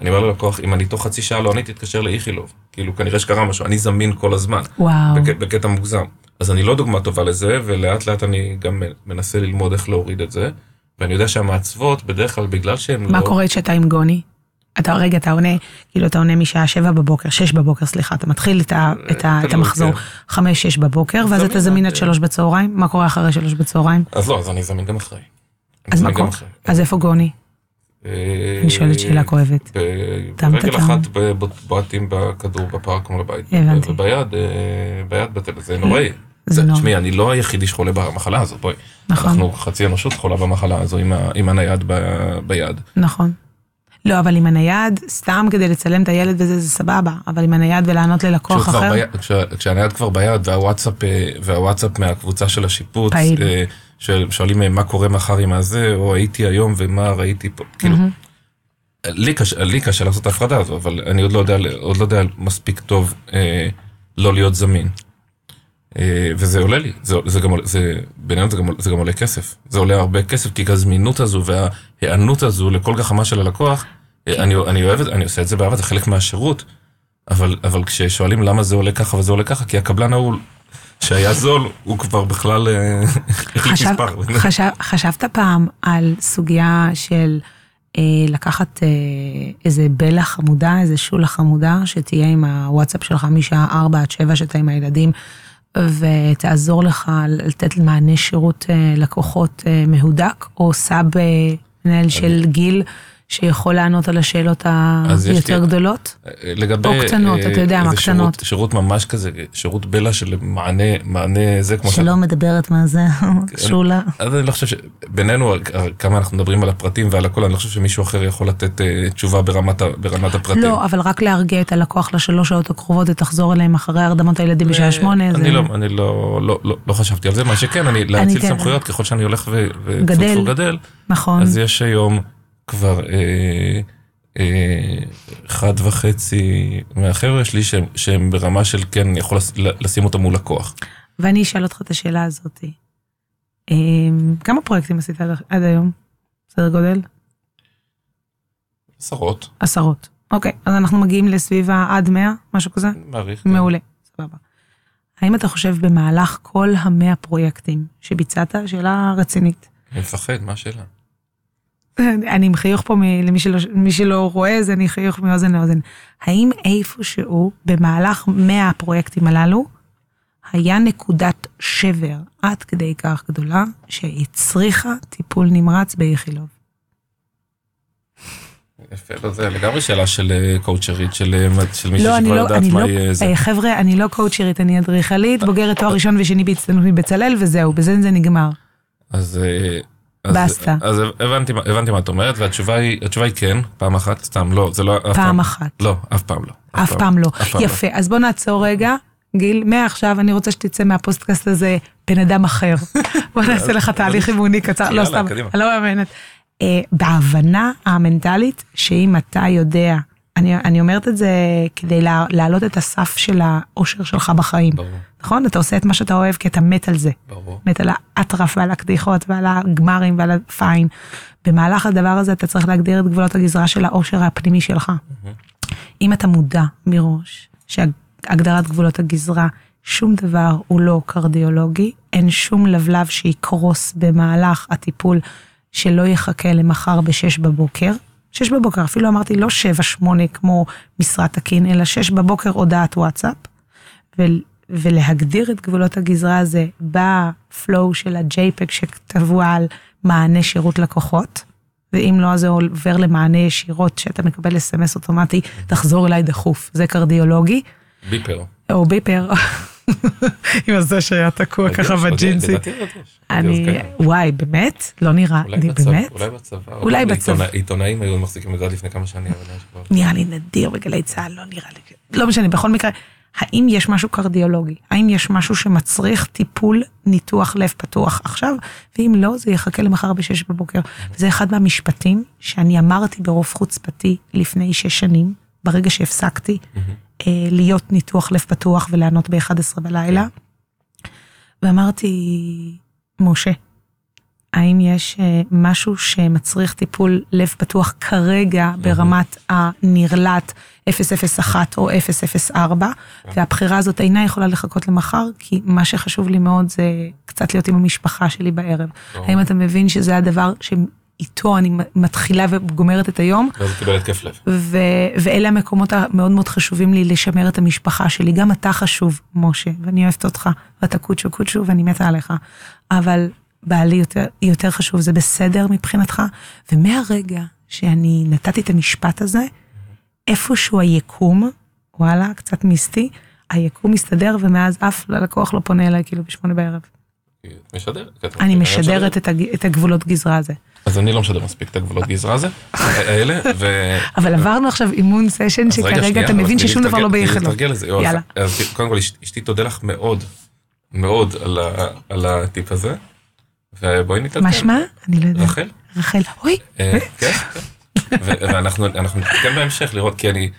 אני אומר ללקוח, אם אני תוך חצי שעה לא עניתי, תתקשר לאיכילוב. כאילו, כנראה שקרה משהו, אני זמין כל הזמן. וואו. בק, בקטע מוגזם. אז אני לא דוגמה טובה לזה, ולאט לאט אני גם מנסה ללמוד איך להוריד את זה. ואני יודע שהמעצבות, בדרך כלל בגלל שהן לא... מה קורה כשאתה עם גוני? אתה, רגע, אתה עונה, כאילו אתה עונה משעה שבע בבוקר, שש בבוקר, סליחה, אתה מתחיל את, ה, את, ה, את המחזור כן. חמש, שש בבוקר, ואז אתה זמין עד עד- שלוש בצהריים, מה קורה אחרי שלוש בצהריים? אז לא, אז אני זמין גם אחרי. אז מה קורה? אז איפה גוני? אה, אני שואלת שאלה כואבת. טם ברגל. אחת בועטים בכדור בפארק מול הבית. הבנתי. וביד, אה, ביד בתל, זה נוראי. זה נורא. תשמעי, אני לא היחידי שחולה במחלה הזאת, בואי. נכון. אנחנו חצי אנושות חולה במחלה הזו עם הנייד ביד. נכון. לא, אבל עם הנייד, סתם כדי לצלם את הילד וזה, זה סבבה, אבל עם הנייד ולענות ללקוח אחר, כשהנייד כבר ביד והוואטסאפ, אה, והוואטסאפ מהקבוצה של השיפוץ, פעיל. שואל- שואלים אה, מה קורה מחר עם הזה, או הייתי היום ומה ראיתי פה, כאילו, לי קשה, לי קשה לעשות את ההפרדה הזו, אבל אני עוד לא יודע, עוד לא יודע מספיק טוב אה, לא להיות זמין. אה, וזה עולה לי, זה, זה גם, זה, בינינו זה גם, זה גם עולה כסף. זה עולה הרבה כסף, כי הזמינות הזו וההיענות הזו לכל גחמה של הלקוח, אה, אני, אני אוהב את זה, אני עושה את זה באהבה, זה חלק מהשירות. אבל, אבל כששואלים למה זה עולה ככה וזה עולה ככה, כי הקבלן ההוא שהיה זול, הוא כבר בכלל אה, החליף חשב, מספר. חשב, חשבת פעם על סוגיה של אה, לקחת אה, איזה בלה חמודה, איזה שולה חמודה, שתהיה עם הוואטסאפ שלך משעה 4 עד 7 שאתה עם הילדים, ותעזור לך לתת מענה שירות אה, לקוחות אה, מהודק, או סאב אה, מנהל של גיל. שיכול לענות על השאלות היותר גדולות? לגבי... או קטנות, אתה יודע מה, קטנות. שירות, שירות ממש כזה, שירות בלה של מענה, מענה זה כמו שלא מדברת מה זה, שולה. אז אני לא חושב שבינינו, כמה אנחנו מדברים על הפרטים ועל הכל, אני לא חושב שמישהו אחר יכול לתת אה, תשובה ברמת, ברמת הפרטים. לא, אבל רק להרגיע את הלקוח לשלוש שעות הקרובות ותחזור אליהם אחרי הרדמת הילדים בשעה שמונה. אני זה- לא, אני לא, לא, לא, לא חשבתי על זה, מה שכן, אני להציל אתן- סמכויות ככל שאני הולך ו- ו- גדל. טפו, טפו, גדל, נכון. אז יש היום כבר אה, אה, אחד וחצי מהחבר'ה שלי שהם, שהם ברמה של כן, אני יכול לש- לשים אותו מול לקוח. ואני אשאל אותך את השאלה הזאת. אמ, כמה פרויקטים עשית עד- עד היום? סדר גודל? עשרות, עשרות. אוקיי, אז אנחנו מגיעים לסביב העד 100, משהו כזה? מעריך. מעולה, סבבה. האם אתה חושב במהלך כל המאה פרויקטים שביצעת, שאלה רצינית, אני מפחד, מה השאלה? אני עם חיוך פה, מ- למי שלא, מי שלא רואה, אז אני חיוך מאוזן לאוזן. האם איפשהו במהלך 100 הפרויקטים הללו, היה נקודת שבר עד כדי כך גדולה, שהצריכה טיפול נמרץ באיכילוב? יפה, לא, זה לגמרי שאלה של אה, קואוצ'רית, של אה, של מישהי לא, אני שכבר לא, יודעת אני מה לא, יהיה זה. אה, חבר'ה, אני לא קואוצ'רית, אני אדריכלית, בוגרת תואר ראשון ושני בהצטיינות מבצלאל, וזהו, בזה זה נגמר. אז... אה, אז- הבנתי, הבנתי מה את אומרת, והתשובה היא, היא כן, פעם אחת, סתם, לא, זה לא, אף פעם אחת. לא, אף פעם לא. אף פעם לא. אף פעם יפה, אז בוא נעצור רגע. גיל, מעכשיו אני רוצה שתצא מהפוסטקאסט הזה בן אדם אחר. בוא נעשה לך תהליך אימוני קצר, לא סתם. אני לא מאמנת. אה, בהבנה המנטלית, שאם אתה יודע, אני, אני אומרת את זה כדי לה, להעלות את הסף של האושר שלך בחיים, ברור, נכון? אתה עושה את מה שאתה אוהב כי אתה מת על זה. ברור. מת על האטרף ועל הקדיחות ועל הגמרים ועל הפיין. במהלך הדבר הזה אתה צריך להגדיר את גבולות הגזרה של האושר הפנימי שלך. אם אתה מודע מראש שהגדרת גבולות הגזרה, שום דבר הוא לא קרדיולוגי, אין שום לבלב שיקרוס במהלך הטיפול שלא יחכה למחר בשש בבוקר. שש בבוקר, אפילו אמרתי לא שבע, שמונה כמו משרת תקין, אלא שש בבוקר הודעת וואטסאפ. ו- ולהגדיר את גבולות הגזרה הזה בפלואו של ה-JPEG שכתבו על מענה שירות לקוחות, ואם לא, אז זה עובר למענה ישירות שאתה מקבל אס.אם.אס אוטומטי, תחזור אליי דחוף, זה קרדיולוגי, ביפר. או ביפר, עם הזה שהיה תקוע ככה עוד יש, בג'ינסי. יש. אני, כן. וואי, באמת? לא נראה, בצבא, באמת? אולי בצבא. אולי בצבא. עיתונא- עיתונאים היו מחזיקים את זה עד לפני כמה שנים. נראה לי נדיר בגלי צה"ל, לא נראה לי. לא משנה, בכל מקרה, האם יש משהו קרדיולוגי? האם יש משהו שמצריך טיפול ניתוח לב פתוח עכשיו? ואם לא, זה יחכה למחר בשש בבוקר. זה אחד מהמשפטים שאני אמרתי ברוב חוצפתי לפני שש שנים, ברגע שהפסקתי אה, להיות ניתוח לב פתוח ולענות ב-11 בלילה. ואמרתי, משה, האם יש אה, משהו שמצריך טיפול לב פתוח כרגע ברמת הנרלט 001 או 004, והבחירה הזאת אינה יכולה לחכות למחר, כי מה שחשוב לי מאוד זה קצת להיות עם המשפחה שלי בערב. האם אתה מבין שזה הדבר שאיתו אני מתחילה וגומרת את היום? ואז קיבל התקף לב. ו- ואלה המקומות המאוד מאוד חשובים לי לשמר את המשפחה שלי. גם אתה חשוב, משה, ואני אוהבת אותך, ואתה קוצ'ו קוצ'ו ואני מתה עליך. אבל בעלי יותר, יותר חשוב, זה בסדר מבחינתך. ומהרגע שאני נתתי את המשפט הזה, איפשהו היקום, וואלה, קצת מיסטי, היקום מסתדר ומאז אף לקוח לא פונה אליי כאילו בשמונה בערב. משדר. אני משדרת. את הגבולות גזרה הזה. אז אני לא משדר מספיק את הגבולות גזרה הזה, האלה, ו... אבל עברנו עכשיו אימון סשן שכרגע אתה מבין ששום דבר לא זה. יואו, יאללה. אז קודם כל, אשת- אשתי תודה לך מאוד, מאוד על הטיפ הזה, ובואי נתעדכן. מה שמה? אני לא יודעת. רחל? רחל. אוי, אה, כן, כן. ואנחנו אנחנו נתקן בהמשך לראות, כי אני,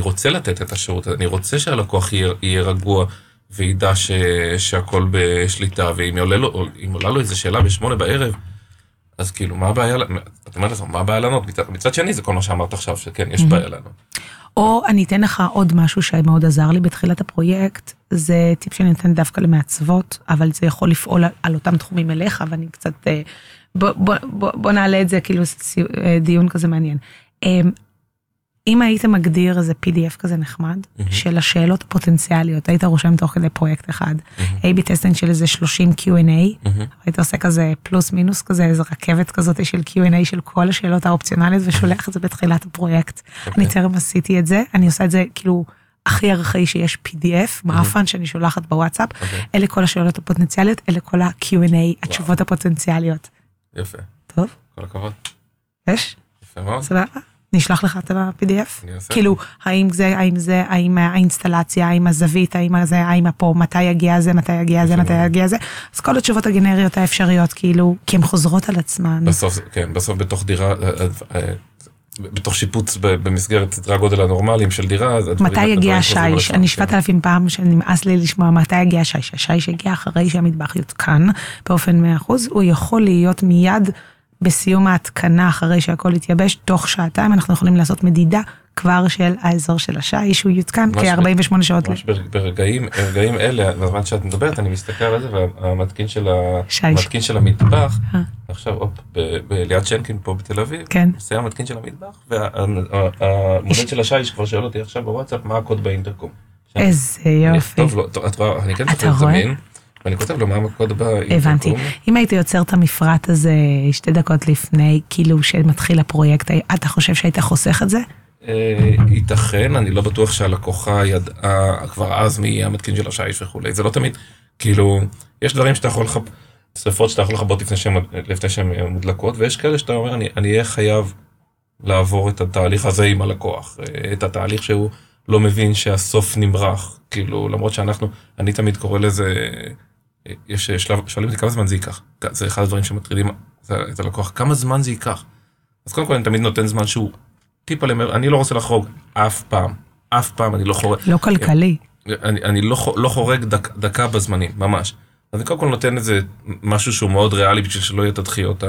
רוצה לתת את השירות, אני רוצה שהלקוח יהיה רגוע וידע ש, שהכל בשליטה, ואם עולה לו, עולה לו איזה שאלה בשמונה בערב, אז כאילו, מה הבעיה, את אומרת לעצמך, מה הבעיה לענות? מצד, מצד שני, זה כל מה שאמרת עכשיו, שכן, יש בעיה לענות. או אני אתן לך עוד משהו שמאוד עזר לי בתחילת הפרויקט, זה טיפ שאני נותנת דווקא למעצבות, אבל זה יכול לפעול על, על אותם תחומים אליך, ואני קצת, אה, בוא, בוא, בוא, בוא נעלה את זה כאילו אה, דיון כזה מעניין. אם היית מגדיר איזה PDF כזה נחמד, של השאלות הפוטנציאליות, היית רושם תוך כדי פרויקט אחד, A-B testing של איזה 30 Q&A, היית עושה כזה פלוס מינוס כזה, איזה רכבת כזאת של Q&A של כל השאלות האופציונליות ושולח את זה בתחילת הפרויקט. אני טרם עשיתי את זה, אני עושה את זה כאילו הכי ארכאי שיש PDF, מעפן שאני שולחת בוואטסאפ, אלה כל השאלות הפוטנציאליות, אלה כל ה-Q&A, התשובות הפוטנציאליות. יפה, טוב, כל הכבוד, יש? יפה מאוד. סבבה? נשלח לך את ה-PDF? כאילו, האם זה, האם זה, האם האינסטלציה, האם הזווית, האם זה, האם הפה, מתי יגיע זה, מתי יגיע זה, מתי יגיע זה, אז כל התשובות הגנריות האפשריות, כאילו, כי הן חוזרות על עצמן. בסוף, כן, בסוף בתוך דירה, אה, אה, אה, בתוך שיפוץ במסגרת סדרי הגודל הנורמליים של דירה, אז מתי יגיע השיש? אני כן. שבעת אלפים פעם שנמאס לי לשמוע מתי יגיע השיש. השיש יגיע אחרי שהמטבח יותקן באופן 100%, הוא יכול להיות מיד בסיום ההתקנה, אחרי שהכל יתייבש, תוך שעתיים אנחנו יכולים לעשות מדידה כבר של האזור של השיש, הוא יותקן ממש כ-48 שעות. ממש בר- ברגעים, ברגעים אלה, בזמן שאת מדברת, אני מסתכל על זה, והמתקין של. המתקין של המטבח, אה. עכשיו, הופ, בליד שנקין פה בתל אביב, כן. מסיים המתקין של המטבח, והמודד של השיש כבר שואל אותי עכשיו בוואטסאפ, מה הקוד באינטרקום. איזה יופי. טוב, את רואה, אני כן צריך רואה? ואני כותב לו מה הקוד באינטרקום. הבנתי. אם היית יוצר את המפרט הזה שתי דקות לפני, כאילו שמתחיל הפרויקט, אתה חושב שהיית חוסך את זה? אה, ייתכן, אני לא בטוח שהלקוחה ידעה כבר אז מי יהיה המתקין של השיש וכולי, זה לא תמיד, כאילו, יש דברים שאתה יכול לכבות, שרפות שאתה יכול לכבות לפני שהן לפני שהן מודלקות, ויש כאלה שאתה אומר, אני אני אהיה חייב לעבור את התהליך הזה עם הלקוח, אה, את התהליך שהוא לא מבין שהסוף נמרח, כאילו, למרות שאנחנו, אני תמיד קורא לזה, אה, יש שלב, שואלים אותי כמה זמן זה ייקח, זה אחד הדברים שמטרידים את הלקוח, כמה זמן זה ייקח. אז קודם כל אני תמיד נותן זמן שהוא טיפה למר, אני לא רוצה לחרוג אף פעם, אף פעם אני לא חורג, לא כלכלי. אני, אני לא, לא חורג דק, דקה בזמנים, ממש. אז אני קודם כל נותן איזה משהו שהוא מאוד ריאלי בשביל שלא יהיה את הדחיות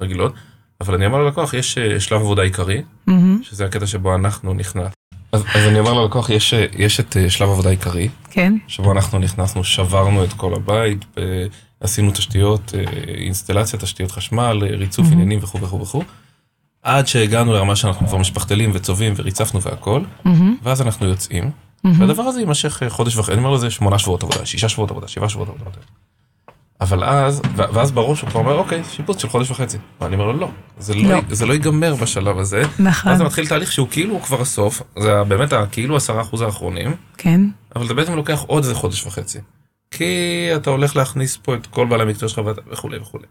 הרגילות, אבל אני אומר ללקוח, יש אה, שלב עבודה עיקרי, מהמם, שזה הקטע שבו אנחנו נכנס. אז, אז אני אומר ללקוח, יש, יש את אה, שלב עבודה עיקרי, כן. שבו אנחנו נכנסנו, שברנו את כל הבית, עשינו תשתיות, אה, אינסטלציה, תשתיות חשמל, אה, ריצוף עניינים וכו' וכו' וכו', עד שהגענו לרמה שאנחנו כבר משפחתלים וצובעים וריצפנו והכל, מהמם, ואז אנחנו יוצאים, והדבר הזה יימשך חודש וחצי, אני אומר לזה שמונה שבועות עבודה, שישה שבועות עבודה, שבעה שבועות עבודה. אבל אז, ואז בראש הוא כבר אומר, אוקיי, שיפוץ של חודש וחצי. ואני אומר לו, לא, זה לא, לא. זה לא ייגמר בשלב הזה. נכון. ואז זה מתחיל תהליך שהוא כאילו כבר הסוף, זה באמת כאילו עשרה אחוז האחרונים, כן. אבל זה בעצם לוקח עוד איזה חודש וחצי. כי אתה הולך להכניס פה את כל בעלי המקצוע שלך וכולי וכולי.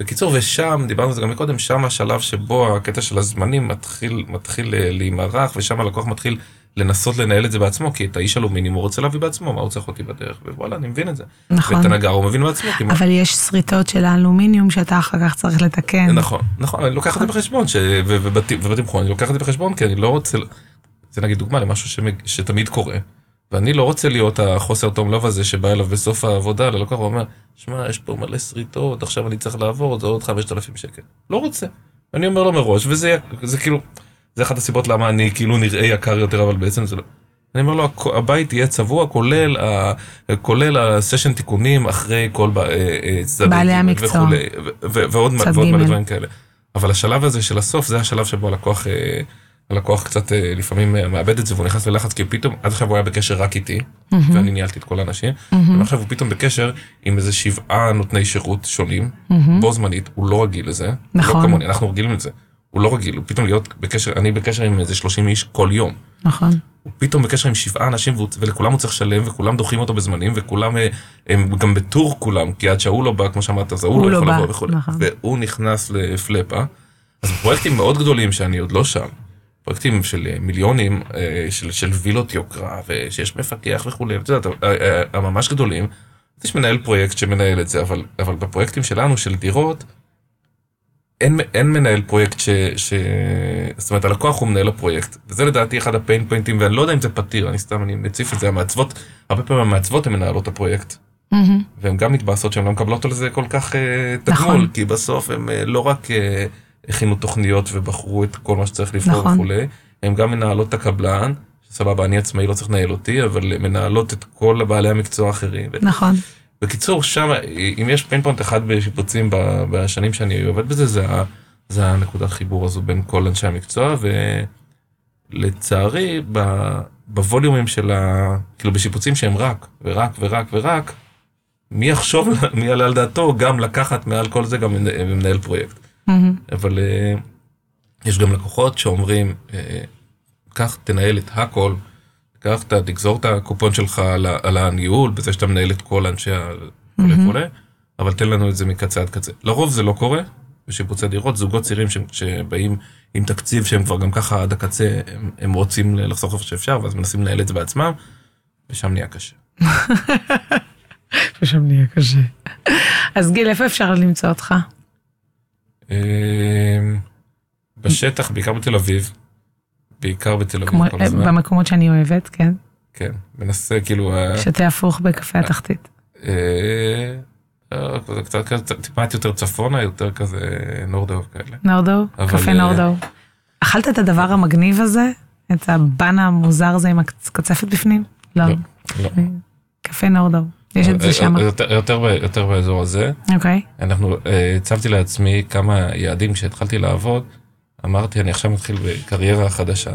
בקיצור, ושם, דיברנו על זה גם מקודם, שם השלב שבו הקטע של הזמנים מתחיל, מתחיל אה, להימרח, ושם הלקוח מתחיל לנסות לנהל את זה בעצמו, כי את האיש אלומיניום הוא רוצה להביא בעצמו, מה הוא צריך אותי בדרך, ווואלה, אני מבין את זה. נכון. ואת הנגר הוא מבין בעצמו, כי מה... אבל יש שריטות של האלומיניום שאתה אחר כך צריך לתקן. נכון, נכון, אני לוקח את זה בחשבון, ש- ובתמחור אני לוקח את זה בחשבון, כי אני לא רוצה, זה נגיד דוגמה למשהו שמג- שתמיד קורה, ואני לא רוצה להיות החוסר תום לב הזה שבא אליו בסוף העבודה, ללקוח ואומר, שמע, יש פה מלא שריטות, עכשיו אני צריך לעבור, זה עוד 5,000 שקל. לא רוצה. אני אומר לו מראש, וזה זה כאילו, זה אחת הסיבות למה אני כאילו נראה יקר יותר, אבל בעצם זה לא. אני אומר לו, הבית יהיה צבוע, כולל, ה, כולל הסשן תיקונים אחרי כל אה, אה, צדדי בעלי המקצוע. וכולי, ו- ועוד ועוד מלא. דברים כאלה. אבל השלב הזה של הסוף, זה השלב שבו הלקוח, אה, הלקוח קצת לפעמים מאבד את זה והוא נכנס ללחץ, כי פתאום, עד עכשיו הוא היה בקשר רק איתי, ואני ניהלתי את כל האנשים, ועכשיו הוא פתאום בקשר עם איזה שבעה נותני שירות שונים, בו זמנית, הוא לא רגיל לזה. הוא נכון. לא כמוני, אנחנו רגילים לזה. הוא לא רגיל, הוא פתאום להיות בקשר, אני בקשר עם איזה 30 איש כל יום. נכון. הוא פתאום בקשר עם שבעה אנשים ולכולם הוא צריך לשלם וכולם דוחים אותו בזמנים וכולם אה, הם גם בטור כולם כי עד שההוא לא בא כמו שאמרת אז ההוא הוא לא לא יכול לבוא וכו' נכון. והוא נכנס לפלאפה. אז פרויקטים מאוד גדולים שאני עוד לא שם. פרויקטים של אה, מיליונים אה, של, של וילות יוקרה ושיש מפקח וכולי ואת יודעת הממש גדולים. יש מנהל פרויקט שמנהל את זה אבל אבל בפרויקטים שלנו של דירות. אין, אין מנהל פרויקט ש, ש... זאת אומרת, הלקוח הוא מנהל הפרויקט. וזה לדעתי אחד הפיין פוינטים, ואני לא יודע אם זה פתיר, אני סתם, אני מציף את זה, המעצבות, הרבה פעמים המעצבות הן מנהלות הפרויקט. מהמם. והן גם מתבאסות שהן לא מקבלות על זה כל כך אה, תגמול, נכון. כי בסוף הן אה, לא רק אה, הכינו תוכניות ובחרו את כל מה שצריך לבחור נכון. וכולי, הן גם מנהלות את הקבלן, סבבה, אני עצמאי לא צריך לנהל אותי, אבל מנהלות את כל בעלי המקצוע האחרים. נכון. בקיצור, שם, אם יש pain point אחד בשיפוצים בשנים שאני עובד בזה, זה, זה הנקודת חיבור הזו בין כל אנשי המקצוע, ולצערי, ב- בווליומים של ה... כאילו בשיפוצים שהם רק, ורק, ורק, ורק, מי יחשוב, מי יעלה על דעתו גם לקחת מעל כל זה גם מנ- מנהל פרויקט. מהמם. אבל אה, יש גם לקוחות שאומרים, אה, קח, תנהל את הכל, קח, תגזור את הקופון שלך על, על הניהול, בזה שאתה מנהל את כל אנשי ה... וכולי וכולי, אבל תן לנו את זה מקצה עד קצה. לרוב זה לא קורה, בשיפוצי דירות, זוגות צעירים ש- שבאים עם תקציב שהם כבר גם ככה עד הקצה, הם, הם רוצים לחסוך איפה שאפשר, ואז מנסים לנהל את זה בעצמם, ושם נהיה קשה. ושם נהיה קשה. אז גיל, איפה אפשר למצוא אותך? אה, בשטח, בעיקר בתל אביב, בעיקר בתל אביב כל הזמן. במקומות שאני אוהבת, כן? כן, מנסה כאילו, אה, שתה הפוך בקפה התחתית. אה, אה, זה קצת כזה, טיפה יותר צפונה, יותר כזה נורדאו כאלה. נורדו? קפה אה, נורדו. אכלת את הדבר המגניב הזה? את הבן המוזר הזה עם הקצפת בפנים? לא. לא, לא. קפה נורדו. יש את אה, זה שם. אה, יותר- באזור הזה. אוקיי. אנחנו, אה, הצבתי לעצמי כמה יעדים כשהתחלתי לעבוד. אמרתי, אני עכשיו מתחיל בקריירה חדשה,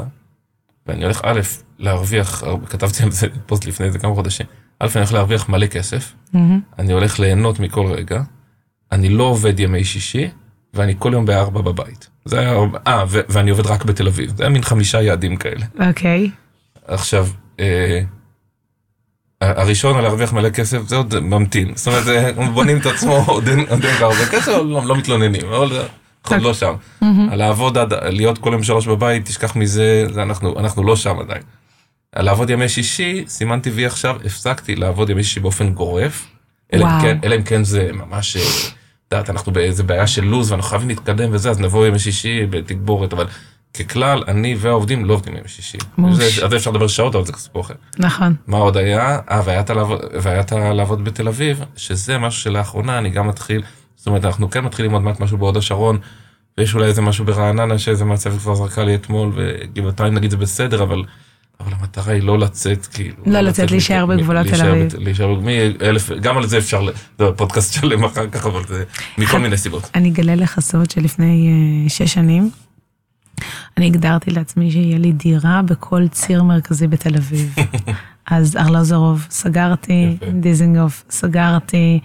ואני הולך א', להרוויח, כתבתי על זה פוסט לפני איזה כמה חודשים, א', אני הולך להרוויח מלא כסף, מהמם. אני הולך ליהנות מכל רגע, אני לא עובד ימי שישי, ואני כל יום בארבע בבית. זה היה, אה, ו- ואני עובד רק בתל אביב. זה היה מין חמישה יעדים כאלה. אוקיי. עכשיו, אה, הראשון על להרוויח מלא כסף, זה עוד ממתין. זאת אומרת, בונים את עצמו, עוד אין כבר הרבה כסף, לא, לא מתלוננים, אבל אנחנו עוד לא שם. לעבוד עד, להיות כל יום שלוש בבית, תשכח מזה, זה אנחנו, אנחנו לא שם עדיין. לעבוד ימי שישי, סימנתי וי עכשיו, הפסקתי לעבוד ימי שישי באופן גורף. אלא אם. כן, אלא אם כן זה ממש, אה, את יודעת, אנחנו באיזה בעיה של לו"ז ואנחנו חייבים להתקדם וזה, אז נבוא ימי שישי בתגבורת, אבל ככלל, אני והעובדים לא עובדים ימי שישי. על זה אפשר לדבר שעות, אבל זה סיפור אחר. נכון. מה עוד היה? אה, והיה את לעבוד בתל אביב, שזה משהו שלאחרונה אני גם מתחיל, זאת אומרת, אנחנו כן מתחילים עוד מעט משהו בהוד השרון, ויש אולי איזה משהו ברעננה שאיזה מעצבת כבר זרקה לי אתמול, וגבעתיים נגיד זה בסדר, אבל, אבל המטרה היא לא לצאת, כאילו. לא לצאת, להישאר בגבולות תל אביב. להישאר, מאלף, גם על זה אפשר, זה פודקאסט שלם אחר כך, אבל זה מכל מיני סיבות. אני אגלה לך סוד שלפני אה, שש שנים, אני הגדרתי לעצמי שיהיה לי דירה בכל ציר מרכזי בתל אביב. אז ארלוזורוב סגרתי. דיזינגוף סגרתי,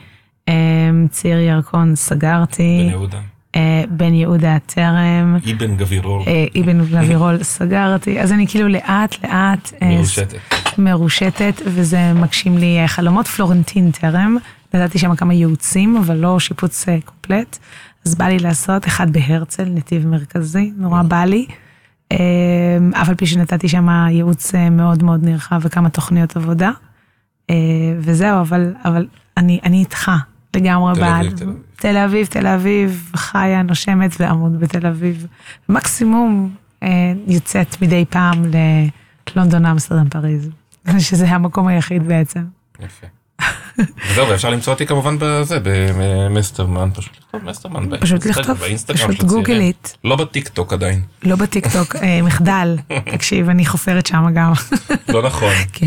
ציר ירקון סגרתי, בן יהודה. אה, בן יהודה טרם, אבן גבירול, אה, אבן גבירול סגרתי, אז אני כאילו לאט לאט אה, מרושתת. מרושתת, וזה מגשים לי חלומות. פלורנטין טרם, נתתי שם כמה ייעוצים, אבל לא שיפוץ קומפלט. אז בא לי לעשות אחד בהרצל, נתיב מרכזי, נורא בא לי. אף על פי שנתתי שם ייעוץ מאוד מאוד נרחב וכמה תוכניות עבודה. וזהו, אבל, אבל אני, אני איתך לגמרי תל בעד. אביב, תל אביב. תל אביב, תל אביב, חיה, נושמת ואמות בתל אביב. מקסימום אה, יוצאת מדי פעם ללונדון, אמסטרדם, פריז. שזה המקום היחיד בעצם. יפה. וזהו, אפשר למצוא אותי כמובן בזה, במסטרמן, פשוט לכתוב מסטרמן. פשוט לכתוב, פשוט של הצעירים. גוגל איט. לא בטיק טוק עדיין. לא בטיקטוק, אה, מחדל. תקשיב, אני חופרת שם גם. לא נכון. כן.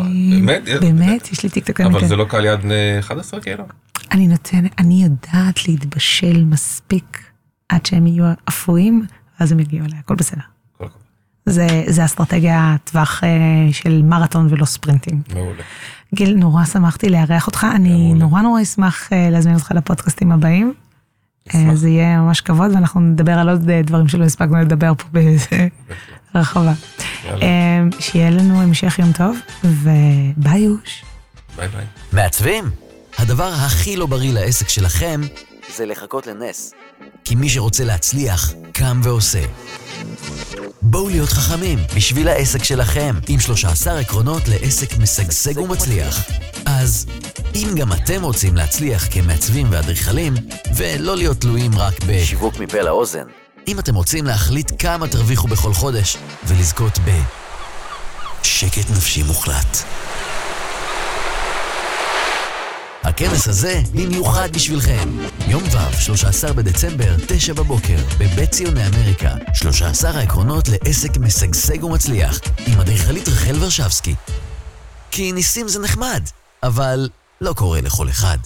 יואו, זה עלובה. באמת? באמת, יש לי טיקטוק. אבל. זה לא קהל יעד בני 11 כאילו? אני נותנת, אני יודעת להתבשל מספיק עד שהם יהיו אפויים, ואז הם יגיעו אליי, הכל בסדר. זה, זה אסטרטגיה טווח אה, של מרתון ולא ספרינטים. מעולה. גיל, נורא שמחתי לארח אותך, אני מעולה. נורא נורא אשמח אה, להזמין אותך לפודקאסטים הבאים. אה, אשמח. זה יהיה ממש כבוד, ואנחנו נדבר על עוד אה, דברים שלא הספקנו לדבר פה רחבה. אה, שיהיה לנו המשך יום טוב, וביי יוש. ביי ביי. מעצבים? הדבר הכי לא בריא לעסק שלכם זה לחכות לנס. כי מי שרוצה להצליח, קם ועושה. בואו להיות חכמים בשביל העסק שלכם, עם 13 עקרונות לעסק משגשג ומצליח. אז אם גם אתם רוצים להצליח כמעצבים ואדריכלים, ולא להיות תלויים רק בשיווק מפה לאוזן, אם אתם רוצים להחליט כמה תרוויחו בכל חודש, ולזכות ב... שקט נפשי מוחלט. הכנס הזה במיוחד בשבילכם. יום ו', 13 בדצמבר, 9 בבוקר, בבית ציוני אמריקה. 13 העקרונות לעסק משגשג ומצליח, עם אדריכלית רחל ורשבסקי. כי ניסים זה נחמד, אבל לא קורה לכל אחד.